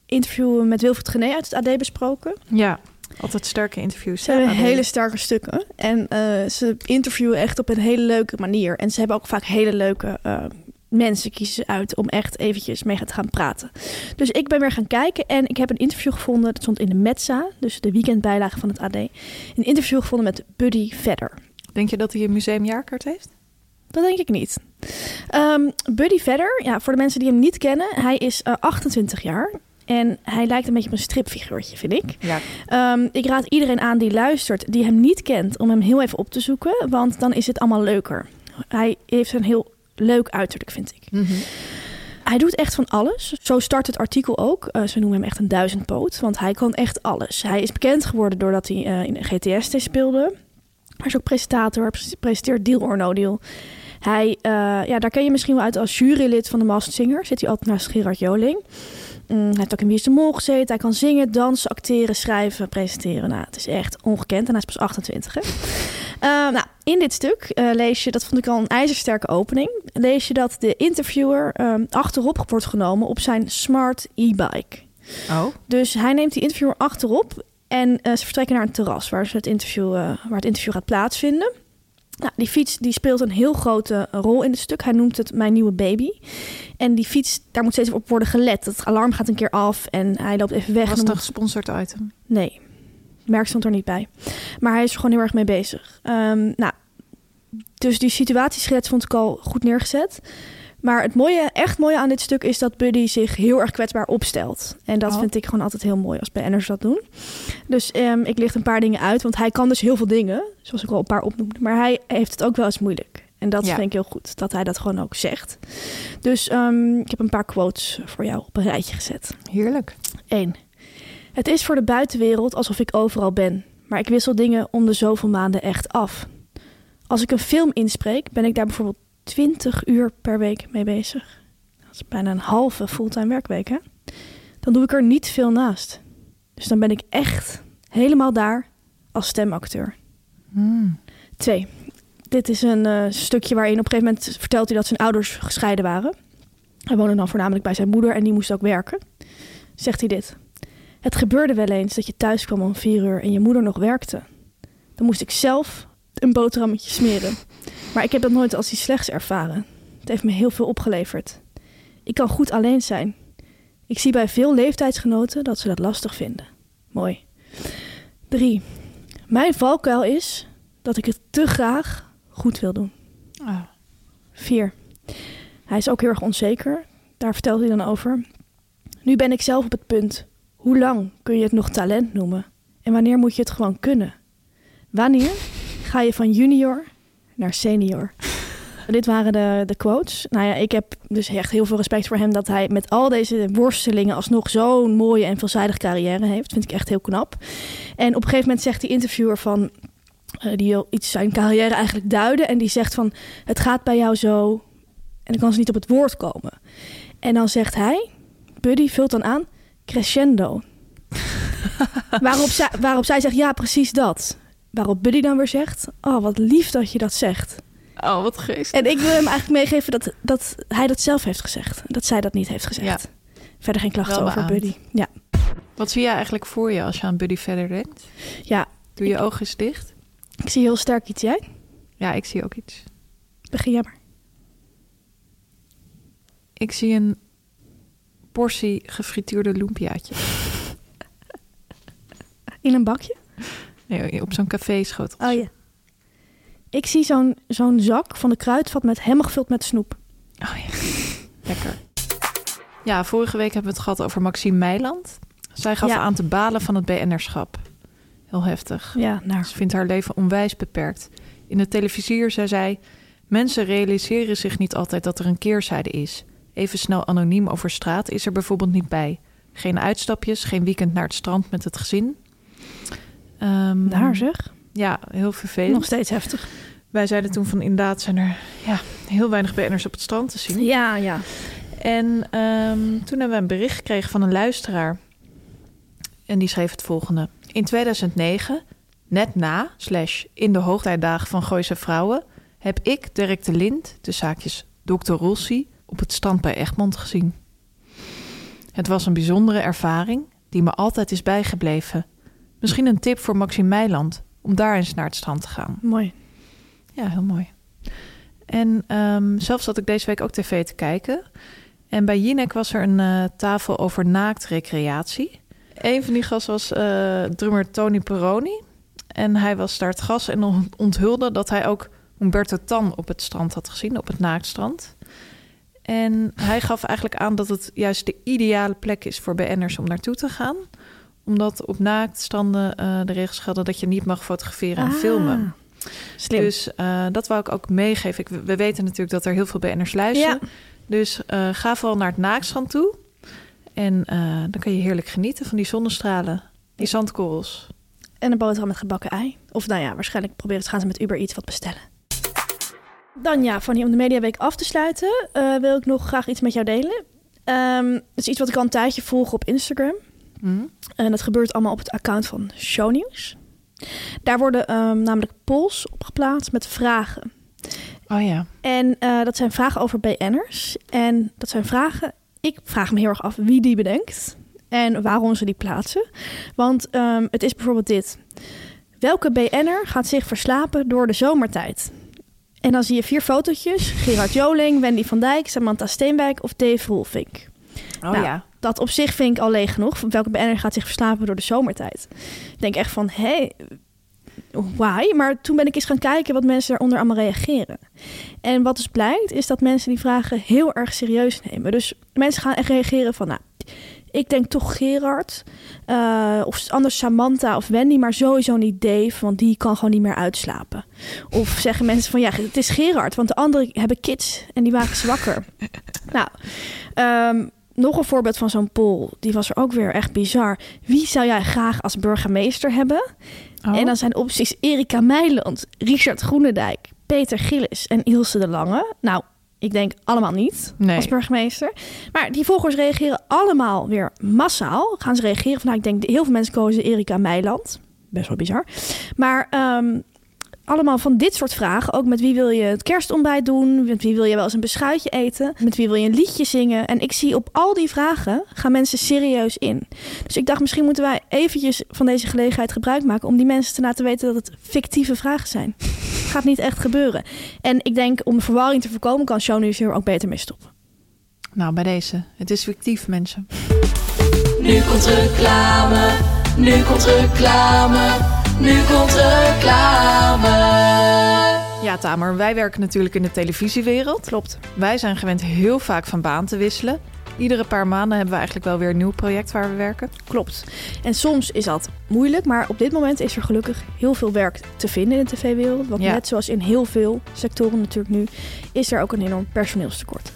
interview met Wilfried Gené uit het AD besproken. Ja, altijd sterke interviews. Ze hebben hele sterke stukken. En eh, ze interviewen echt op een hele leuke manier. En ze hebben ook vaak hele leuke eh, mensen kiezen ze uit om echt eventjes mee te gaan praten. Dus ik ben weer gaan kijken en ik heb een interview gevonden. Dat stond in de Metza, dus de weekendbijlage van het AD. Een interview gevonden met Buddy Vedder. Denk je dat hij een museumjaarkaart heeft? Dat denk ik niet. Ehm, Buddy Vedder, ja, voor de mensen die hem niet kennen, hij is eh, 28 jaar. En hij lijkt een beetje op een stripfiguurtje, vind ik. Ja. Ehm, ik raad iedereen aan die luistert, die hem niet kent, om hem heel even op te zoeken. Want dan is het allemaal leuker. Hij heeft een heel leuk uiterlijk, vind ik. Hij doet echt van alles. Zo start het artikel ook. Eh, ze noemen hem echt een duizendpoot, want hij kan echt alles. Hij is bekend geworden doordat hij eh, in GTS speelde. Hij is ook presentator, pre- presenteert Deal or No Deal. Hij, eh, ja, daar ken je misschien wel uit als jurylid van de Masked Singer. Zit hij altijd naast Gerard Joling. Mm, hij heeft ook in Wie is de Mol gezeten. Hij kan zingen, dansen, acteren, schrijven, presenteren. Nou, het is echt ongekend en hij is pas 28. Hè? Eh, nou, in dit stuk eh, lees je, dat vond ik al een ijzersterke opening, lees je dat de interviewer ehm, achterop wordt genomen op zijn smart e-bike. Oh, Dus hij neemt die interviewer achterop en eh, ze vertrekken naar een terras waar, ze het, interview, waar het interview gaat plaatsvinden. Nou, die fiets die speelt een heel grote rol in het stuk. Hij noemt het mijn nieuwe baby. En die fiets, daar moet steeds op worden gelet. Het alarm gaat een keer af en hij loopt even weg. was een gesponsord item? Nee, merk stond er niet bij. Maar hij is er gewoon heel erg mee bezig. Ehm, nou, dus die situatieschets vond ik al goed neergezet. Maar het mooie, echt mooie aan dit stuk is dat Buddy zich heel erg kwetsbaar opstelt. En dat Oh. vind ik gewoon altijd heel mooi als BN'ers dat doen. Dus ehm, ik licht een paar dingen uit, want hij kan dus heel veel dingen. Zoals ik al een paar opnoemde. Maar hij heeft het ook wel eens moeilijk. En dat Ja. vind ik heel goed, dat hij dat gewoon ook zegt. Dus ehm, ik heb een paar quotes voor jou op een rijtje gezet. Heerlijk. 1. Het is voor de buitenwereld alsof ik overal ben, maar ik wissel dingen om de zoveel maanden echt af. Als ik een film inspreek, ben ik daar bijvoorbeeld 20 uur per week mee bezig. Dat is bijna een halve fulltime werkweek, hè? Dan doe ik er niet veel naast. Dus dan ben ik echt helemaal daar als stemacteur. Hmm. 2. Dit is een eh, stukje waarin op een gegeven moment vertelt hij dat zijn ouders gescheiden waren. Hij woonde dan voornamelijk bij zijn moeder en die moest ook werken. Zegt hij dit. Het gebeurde wel eens dat je thuis kwam om vier uur en je moeder nog werkte. Dan moest ik zelf een boterhammetje smeren. Maar ik heb dat nooit als iets slechts ervaren. Het heeft me heel veel opgeleverd. Ik kan goed alleen zijn. Ik zie bij veel leeftijdsgenoten dat ze dat lastig vinden. Mooi. 3. Mijn valkuil is dat ik het te graag goed wil doen. Ah. 4. Hij is ook heel erg onzeker. Daar vertelt hij dan over. Nu ben ik zelf op het punt. Hoe lang kun je het nog talent noemen? En wanneer moet je het gewoon kunnen? Wanneer ga je van junior naar senior? Dit waren de, de quotes. Nou ja, ik heb dus echt heel veel respect voor hem dat hij met al deze worstelingen alsnog zo'n mooie en veelzijdige carrière heeft. Vind ik echt heel knap. En op een gegeven moment zegt die interviewer van eh, die wil iets zijn carrière eigenlijk duiden en die zegt van het gaat bij jou zo en dan kan ze niet op het woord komen. En dan zegt hij, Buddy vult dan aan crescendo. waarop, zij, waarop zij zegt ja, precies dat. Waarop Buddy dan weer zegt, oh wat lief dat je dat zegt. Oh, wat geest. En ik wil hem eigenlijk meegeven dat, dat hij dat zelf heeft gezegd. Dat zij dat niet heeft gezegd. Verder geen klachten over. Buddy. Ja, Wat zie jij eigenlijk voor je als je aan Buddy verder denkt? ja, Doe je ogen eens dicht? ik zie heel sterk iets. Jij? Ja, ik zie ook iets. Begin jij maar. Ik zie een portie gefrituurde lumpiaatje. In een bakje? Nee, op zo'n café schotel. Oh ja. Ik zie zo'n zo'n zak van de kruidvat met helemaal gevuld met snoep. Oh ja, lekker. Ja, vorige week hebben we het gehad over Maxime Meiland. Zij gaf Ja. aan te balen van het BN'erschap. Heel heftig. Ja, nou. Ze vindt haar leven onwijs beperkt. In het televisier zei zij... Mensen realiseren zich niet altijd dat er een keerzijde is. Even snel anoniem over straat is er bijvoorbeeld niet bij. Geen uitstapjes, geen weekend naar het strand met het gezin. Ehm, Daar zeg. Ja, heel vervelend. Nog steeds heftig. Wij zeiden toen van inderdaad zijn er ja, heel weinig BN'ers op het strand te zien. Ja, ja. En ehm, toen hebben we een bericht gekregen van een luisteraar. En die schreef het volgende. In 2009, net na, slash in de hoogtijdagen van Gooise Vrouwen... heb ik Dirk de Lind, de zaakjes Dr. Rossi... op het strand bij Egmond gezien. Het was een bijzondere ervaring die me altijd is bijgebleven. Misschien een tip voor Maxime Meiland om daar eens naar het strand te gaan. Mooi. Ja, heel mooi. En ehm, zelf zat ik deze week ook tv te kijken. En bij Jinek was er een eh, tafel over naaktrecreatie. Een van die gasten was eh, drummer Tony Peroni. En hij was daar het gast en on- onthulde dat hij ook Humberto Tan op het strand had gezien, op het naaktstrand. En hij gaf eigenlijk aan dat het juist de ideale plek is voor BN'ers om naartoe te gaan. Omdat op naaktstranden eh, de regels gelden dat je niet mag fotograferen en Ah, filmen. Slim. Dus eh, dat wou ik ook meegeven. Ik, we weten natuurlijk dat er heel veel BN'ers luisteren. Ja. Dus eh, ga vooral naar het naakstrand toe. En dan kan je heerlijk genieten van die zonnestralen, die zandkorrels. En een boterham met gebakken ei. Of nou ja, waarschijnlijk proberen ze gaan ze met Uber iets wat bestellen. Dan ja, Fanny, om de Mediaweek af te sluiten, wil ik nog graag iets met jou delen. Ehm, het is iets wat ik al een tijdje volg op Instagram. Hm? En dat gebeurt allemaal op het account van Shownieuws. Daar worden ehm, namelijk polls op geplaatst met vragen. Oh ja. En eh, dat zijn vragen over BN'ers. En dat zijn vragen, ik vraag me heel erg af wie die bedenkt. En waarom ze die plaatsen. Want ehm, het is bijvoorbeeld dit. Welke BN'er gaat zich verslapen door de zomertijd? En dan zie je vier fotootjes. Gerard Joling, Wendy van Dijk, Samantha Steenwijk of Dave Roelvink. Oh Nou, ja. Dat op zich vind ik al leeg genoeg. Welke BN'er gaat zich verslapen door de zomertijd? Ik denk echt van, hé, why? Maar toen ben ik eens gaan kijken wat mensen daaronder allemaal reageren. En wat dus blijkt, is dat mensen die vragen heel erg serieus nemen. Dus mensen gaan echt reageren van, nou, ik denk toch Gerard. eh, of anders Samantha of Wendy, maar sowieso niet Dave, want die kan gewoon niet meer uitslapen. Of zeggen mensen van, ja, het is Gerard, want de anderen hebben kids en die waren zwakker. nou, ehm, nog een voorbeeld van zo'n poll, die was er ook weer echt bizar. Wie zou jij graag als burgemeester hebben? Oh. En dan zijn opties Erika Meiland, Richard Groenendijk, Peter Gillis en Ilse de Lange. Nou, ik denk allemaal niet Nee. als burgemeester. Maar die volgers reageren allemaal weer massaal. Gaan ze reageren van, nou, ik denk heel veel mensen kozen Erika Meiland. Best wel bizar. Maar ehm, allemaal van dit soort vragen. Ook met wie wil je het kerstontbijt doen? Met wie wil je wel eens een beschuitje eten? Met wie wil je een liedje zingen? En ik zie op al die vragen gaan mensen serieus in. Dus ik dacht, misschien moeten wij eventjes van deze gelegenheid gebruik maken... om die mensen te laten weten dat het fictieve vragen zijn. Het gaat niet echt gebeuren. En ik denk, om verwarring te voorkomen... kan Shownieuws hier ook beter mee stoppen. Nou, bij deze. Het is fictief, mensen. Nu komt reclame, nu komt reclame, nu komt reclame. Ja, Tamer, wij werken natuurlijk in de televisiewereld. Klopt. Wij zijn gewend heel vaak van baan te wisselen. Iedere paar maanden hebben we eigenlijk wel weer een nieuw project waar we werken. Klopt. En soms is dat moeilijk, maar op dit moment is er gelukkig heel veel werk te vinden in de tv-wereld. Want Ja. net zoals in heel veel sectoren natuurlijk nu, is er ook een enorm personeelstekort.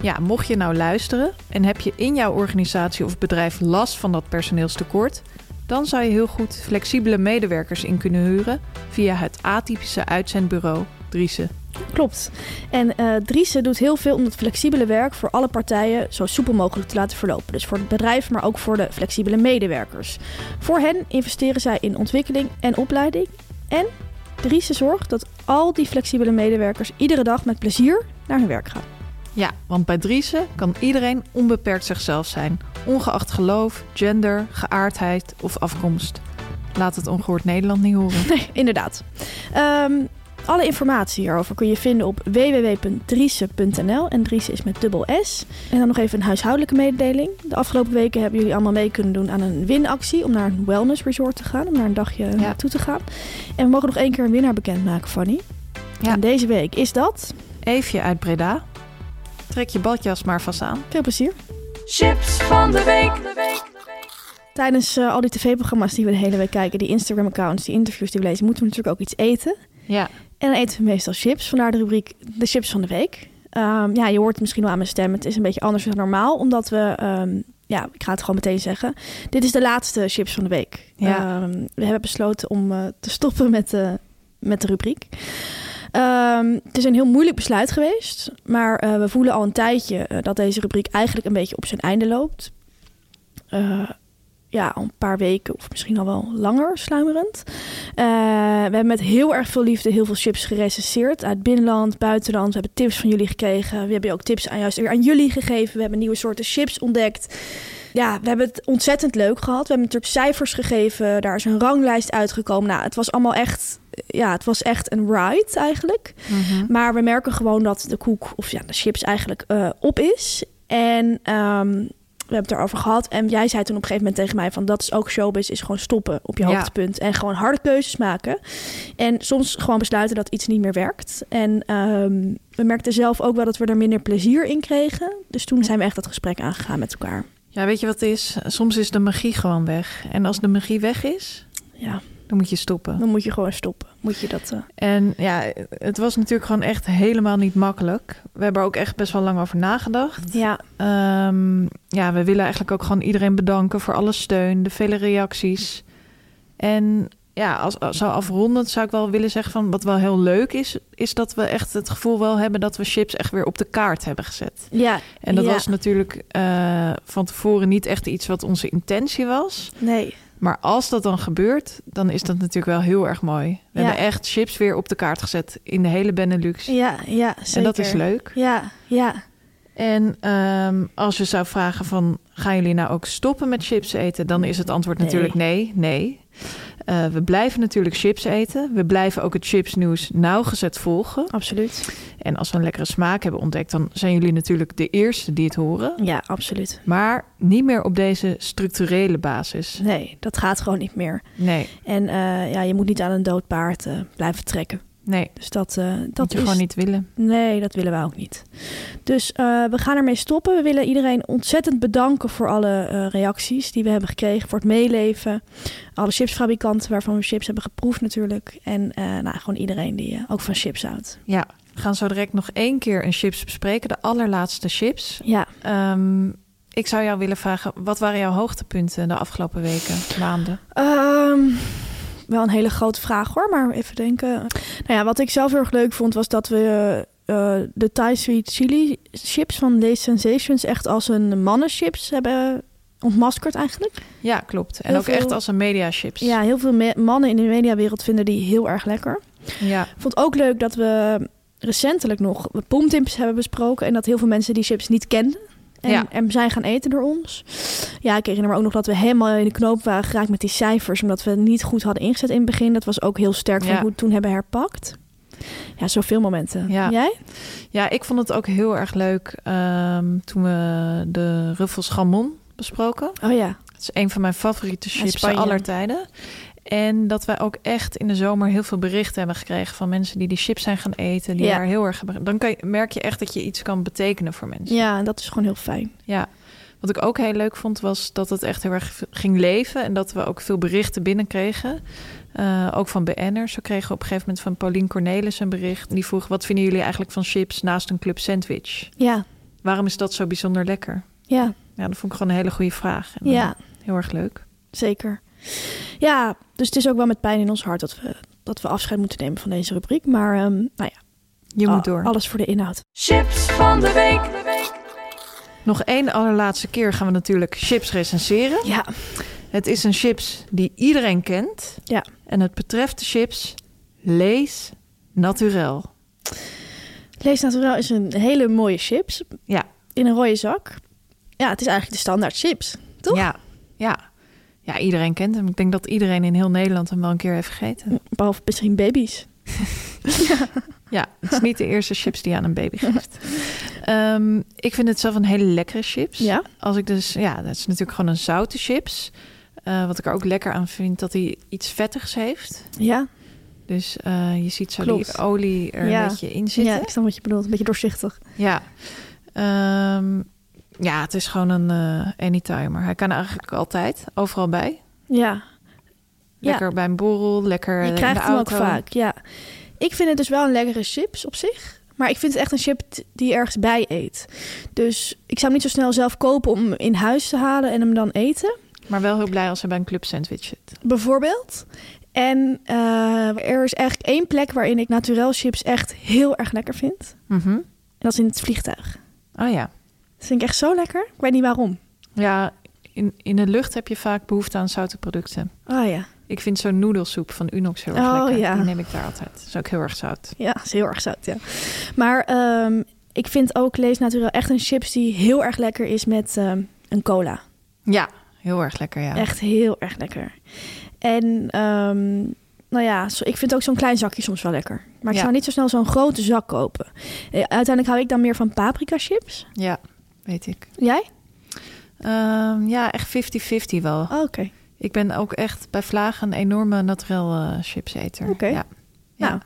Ja, mocht je nou luisteren en heb je in jouw organisatie of bedrijf last van dat personeelstekort, dan zou je heel goed flexibele medewerkers in kunnen huren via het atypische uitzendbureau Driessen. Klopt. En eh Driessen doet heel veel om het flexibele werk voor alle partijen zo soepel mogelijk te laten verlopen. Dus voor het bedrijf, maar ook voor de flexibele medewerkers. Voor hen investeren zij in ontwikkeling en opleiding. En Driessen zorgt dat al die flexibele medewerkers iedere dag met plezier naar hun werk gaan. Ja, want bij Driessen kan iedereen onbeperkt zichzelf zijn, ongeacht geloof, gender, geaardheid of afkomst. Laat het ongehoord Nederland niet horen. Nee, inderdaad. Ehm, alle informatie hierover kun je vinden op www.driese.nl. En Driese is met dubbel S. En dan nog even een huishoudelijke mededeling. De afgelopen weken hebben jullie allemaal mee kunnen doen aan een winactie... om naar een wellness resort te gaan, om naar een dagje Ja. naartoe te gaan. En we mogen nog één keer een winnaar bekendmaken, Fanny. Ja. En deze week is dat... Eefje uit Breda. Trek je badjas maar vast aan. Veel plezier. Chips van de week. Tijdens eh, al die tv-programma's die we de hele week kijken... die Instagram-accounts, die interviews die we lezen... moeten we natuurlijk ook iets eten. Ja, En dan eten we meestal chips. Vandaar de rubriek de chips van de week. Ehm, ja, je hoort het misschien wel aan mijn stem. Het is een beetje anders dan normaal. Omdat we, ehm, ja, ik ga het gewoon meteen zeggen. Dit is de laatste chips van de week. Ja. Ehm, we hebben besloten om eh, te stoppen met de, met de rubriek. Ehm, het is een heel moeilijk besluit geweest. Maar eh, we voelen al een tijdje eh, dat deze rubriek eigenlijk een beetje op zijn einde loopt. Eh, ja, al een paar weken of misschien al wel langer sluimerend. We hebben met heel erg veel liefde heel veel chips gerecenseerd. Uit binnenland, buitenland. We hebben tips van jullie gekregen. We hebben ook tips aan, juist weer aan jullie gegeven. We hebben nieuwe soorten chips ontdekt. Ja, we hebben het ontzettend leuk gehad. We hebben natuurlijk cijfers gegeven. Daar is een ranglijst uitgekomen. Nou, het was allemaal echt... Ja, het was echt een ride eigenlijk. Maar we merken gewoon dat de koek, of ja, de chips eigenlijk eh, op is. En ehm, we hebben het erover gehad. En jij zei toen op een gegeven moment tegen mij van... dat is ook showbiz, is gewoon stoppen op je Ja. hoogtepunt. En gewoon harde keuzes maken. En soms gewoon besluiten dat iets niet meer werkt. En ehm, we merkten zelf ook wel dat we er minder plezier in kregen. Dus toen zijn we echt dat gesprek aangegaan met elkaar. Ja, weet je wat het is? Soms is de magie gewoon weg. En als de magie weg is, Ja, dan moet je stoppen. Dan moet je gewoon stoppen. Moet je dat... eh, En ja, het was natuurlijk gewoon echt helemaal niet makkelijk. We hebben er ook echt best wel lang over nagedacht. Ja, Ehm, ja, we willen eigenlijk ook gewoon iedereen bedanken voor alle steun, de vele reacties. En ja, als, als zo afrondend zou ik wel willen zeggen van wat wel heel leuk is, is dat we echt het gevoel wel hebben dat we chips echt weer op de kaart hebben gezet. ja. En dat ja. was natuurlijk eh, van tevoren niet echt iets wat onze intentie was. Nee, Maar als dat dan gebeurt, dan is dat natuurlijk wel heel erg mooi. We Ja. hebben echt chips weer op de kaart gezet in de hele Benelux. ja, ja, zeker. en dat is leuk. Ja, ja. En ehm, als je zou vragen van, gaan jullie nou ook stoppen met chips eten? Dan is het antwoord Nee. natuurlijk nee, nee. Eh, we blijven natuurlijk chips eten. We blijven ook het chipsnieuws nauwgezet volgen. Absoluut. En als we een lekkere smaak hebben ontdekt, dan zijn jullie natuurlijk de eerste die het horen. Ja, absoluut. Maar niet meer op deze structurele basis. Nee, dat gaat gewoon niet meer. Nee, En eh, ja, je moet niet aan een dood paard eh, blijven trekken. Nee. Dus dat, eh, Dat je is... gewoon niet willen. Nee, dat willen we ook niet. Dus eh, we gaan ermee stoppen. We willen iedereen ontzettend bedanken voor alle eh, reacties die we hebben gekregen. Voor het meeleven. Alle chipsfabrikanten waarvan we chips hebben geproefd natuurlijk. En nou, gewoon iedereen die ook van chips houdt. Ja, we gaan zo direct nog één keer een chips bespreken. De allerlaatste chips. Ja, Ehm, ik zou jou willen vragen, wat waren jouw hoogtepunten de afgelopen weken, maanden? Ehm, wel een hele grote vraag hoor, maar even denken. Nou ja, wat ik zelf heel erg leuk vond was dat we eh, de Thai Sweet Chili chips van Lace Sensations echt als een mannenchips hebben ontmaskerd eigenlijk. Ja, klopt. En Heel ook veel- echt als een mediachips. Ja, heel veel me- mannen in de mediawereld vinden die heel erg lekker. ja. Vond ook leuk dat we recentelijk nog pomtips hebben besproken en dat heel veel mensen die chips niet kenden. En, Ja. en zijn gaan eten door ons. Ja, ik herinner me ook nog dat we helemaal in de knoop waren geraakt met die cijfers. Omdat we het niet goed hadden ingezet in het begin. Dat was ook heel sterk van Ja. hoe we toen hebben herpakt. Ja, zoveel momenten. Ja. Jij? ja, ik vond het ook heel erg leuk ehm, toen we de Ruffels Gamon besproken. Oh ja. Het is een van mijn favoriete chips aller tijden. En dat wij ook echt in de zomer heel veel berichten hebben gekregen van mensen die die chips zijn gaan eten. Die Ja. daar heel erg. Dan kan je, merk je echt dat je iets kan betekenen voor mensen. Ja, en dat is gewoon heel fijn. Ja, wat ik ook heel leuk vond was dat het echt heel erg ging leven en dat we ook veel berichten binnenkregen. Eh, ook van BN'ers. Zo kregen we op een gegeven moment van Paulien Cornelis een bericht. Die vroeg, wat vinden jullie eigenlijk van chips naast een club sandwich? Ja, Waarom is dat zo bijzonder lekker? ja, Ja, dat vond ik gewoon een hele goede vraag. En, ja, eh, heel erg leuk. zeker. Ja, dus het is ook wel met pijn in ons hart dat we, dat we afscheid moeten nemen van deze rubriek. Maar ehm, nou ja, Je moet door. alles voor de inhoud. Chips van de week. Nog één allerlaatste keer gaan we natuurlijk chips recenseren. Ja, Het is een chips die iedereen kent. Ja. En het betreft de chips Lees Naturel. Lees Naturel is een hele mooie chips Ja, in een rode zak. Ja, het is eigenlijk de standaard chips. Toch? Ja, ja. Ja, iedereen kent hem. Ik denk dat iedereen in heel Nederland hem wel een keer heeft gegeten. Behalve misschien baby's. Ja, het is niet de eerste chips die je aan een baby geeft. Ehm, ik vind het zelf een hele lekkere chips. Ja? Als ik dus, ja, dat is natuurlijk gewoon een zoute chips. Eh, wat ik er ook lekker aan vind, dat hij iets vettigs heeft. Ja, Dus eh, je ziet zo Klopt. die olie er Ja. een beetje in zitten. ja, ik snap wat je bedoelt. Een beetje doorzichtig. Ja. Ehm, ja, het is gewoon een eh anytimer. Hij kan eigenlijk altijd, overal bij. Ja, Lekker bij een borrel, lekker je in krijgt de hem ook vaak. Ja. Ik vind het dus wel een lekkere chips op zich. Maar ik vind het echt een chip die je ergens bij eet. Dus ik zou hem niet zo snel zelf kopen om hem in huis te halen en hem dan eten. Maar wel heel blij als hij bij een club sandwich zit. Bijvoorbeeld. En eh, er is eigenlijk één plek waarin ik naturel chips echt heel erg lekker vind. Mhm. En dat is in het vliegtuig. Oh ja. Dat vind ik echt zo lekker. Ik weet niet waarom. Ja, in, in de lucht heb je vaak behoefte aan zoute producten. Oh ja. Ik vind zo'n noedelsoep van Unox heel erg Oh, lekker. ja. Die neem ik daar altijd. Dat is ook heel erg zout. Ja, is heel erg zout, ja. Maar ehm, ik vind ook Lees Naturel echt een chips die heel erg lekker is met ehm, een cola. Ja, heel erg lekker, ja. Echt heel erg lekker. En ehm, nou ja, ik vind ook zo'n klein zakje soms wel lekker. Maar ik Ja. zou niet zo snel zo'n grote zak kopen. Eh, uiteindelijk hou ik dan meer van paprika chips. Ja, weet ik. Jij? Ehm, ja, echt 50-50 wel. Oh, Oké. Ik ben ook echt bij Vlagen een enorme naturel eh, chipseter. Oké. Ja. Ja. Nou.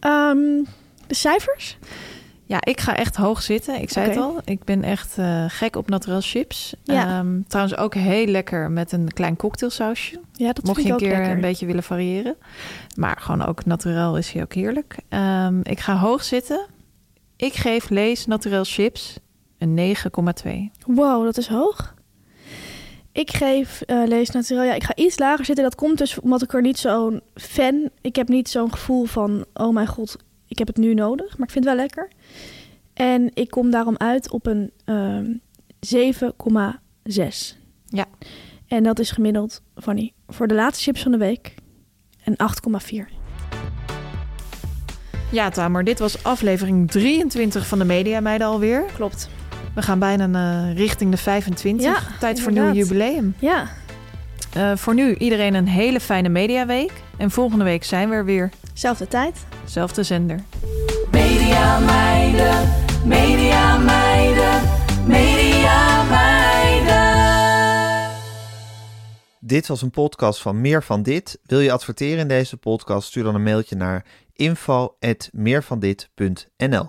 Ehm, de cijfers? Ja, ik ga echt hoog zitten. Ik zei het al. Ik ben echt eh, gek op naturel chips. Ja. Ehm, trouwens ook heel lekker met een klein cocktailsausje. Ja, dat Mocht vind je ik een ook keer lekker. een beetje willen variëren. Maar gewoon ook naturel is hij ook heerlijk. Ik ga hoog zitten. Ik geef Lees naturel chips een 9,2. Wow, dat is hoog. Ik geef eh Lees Naturel. Ja, ik ga iets lager zitten. Dat komt dus omdat ik er niet zo'n fan... Ik heb niet zo'n gevoel van... Oh mijn god, ik heb het nu nodig. Maar ik vind het wel lekker. En ik kom daarom uit op een ehm 7,6. Ja. En dat is gemiddeld, Fanny, voor de laatste chips van de week een 8,4. Ja, Tamer, dit was aflevering 23 van de Media Meiden alweer. Klopt. We gaan bijna eh, richting de 25. Ja, Tijd voor een nieuw inderdaad. jubileum. Ja, Eh, voor nu iedereen een hele fijne mediaweek. En volgende week zijn we er weer. zelfde tijd. Zelfde zender. Media meiden, media meiden, media meiden. Dit was een podcast van Meer van Dit. Wil je adverteren in deze podcast? Stuur dan een mailtje naar info@meervandit.nl.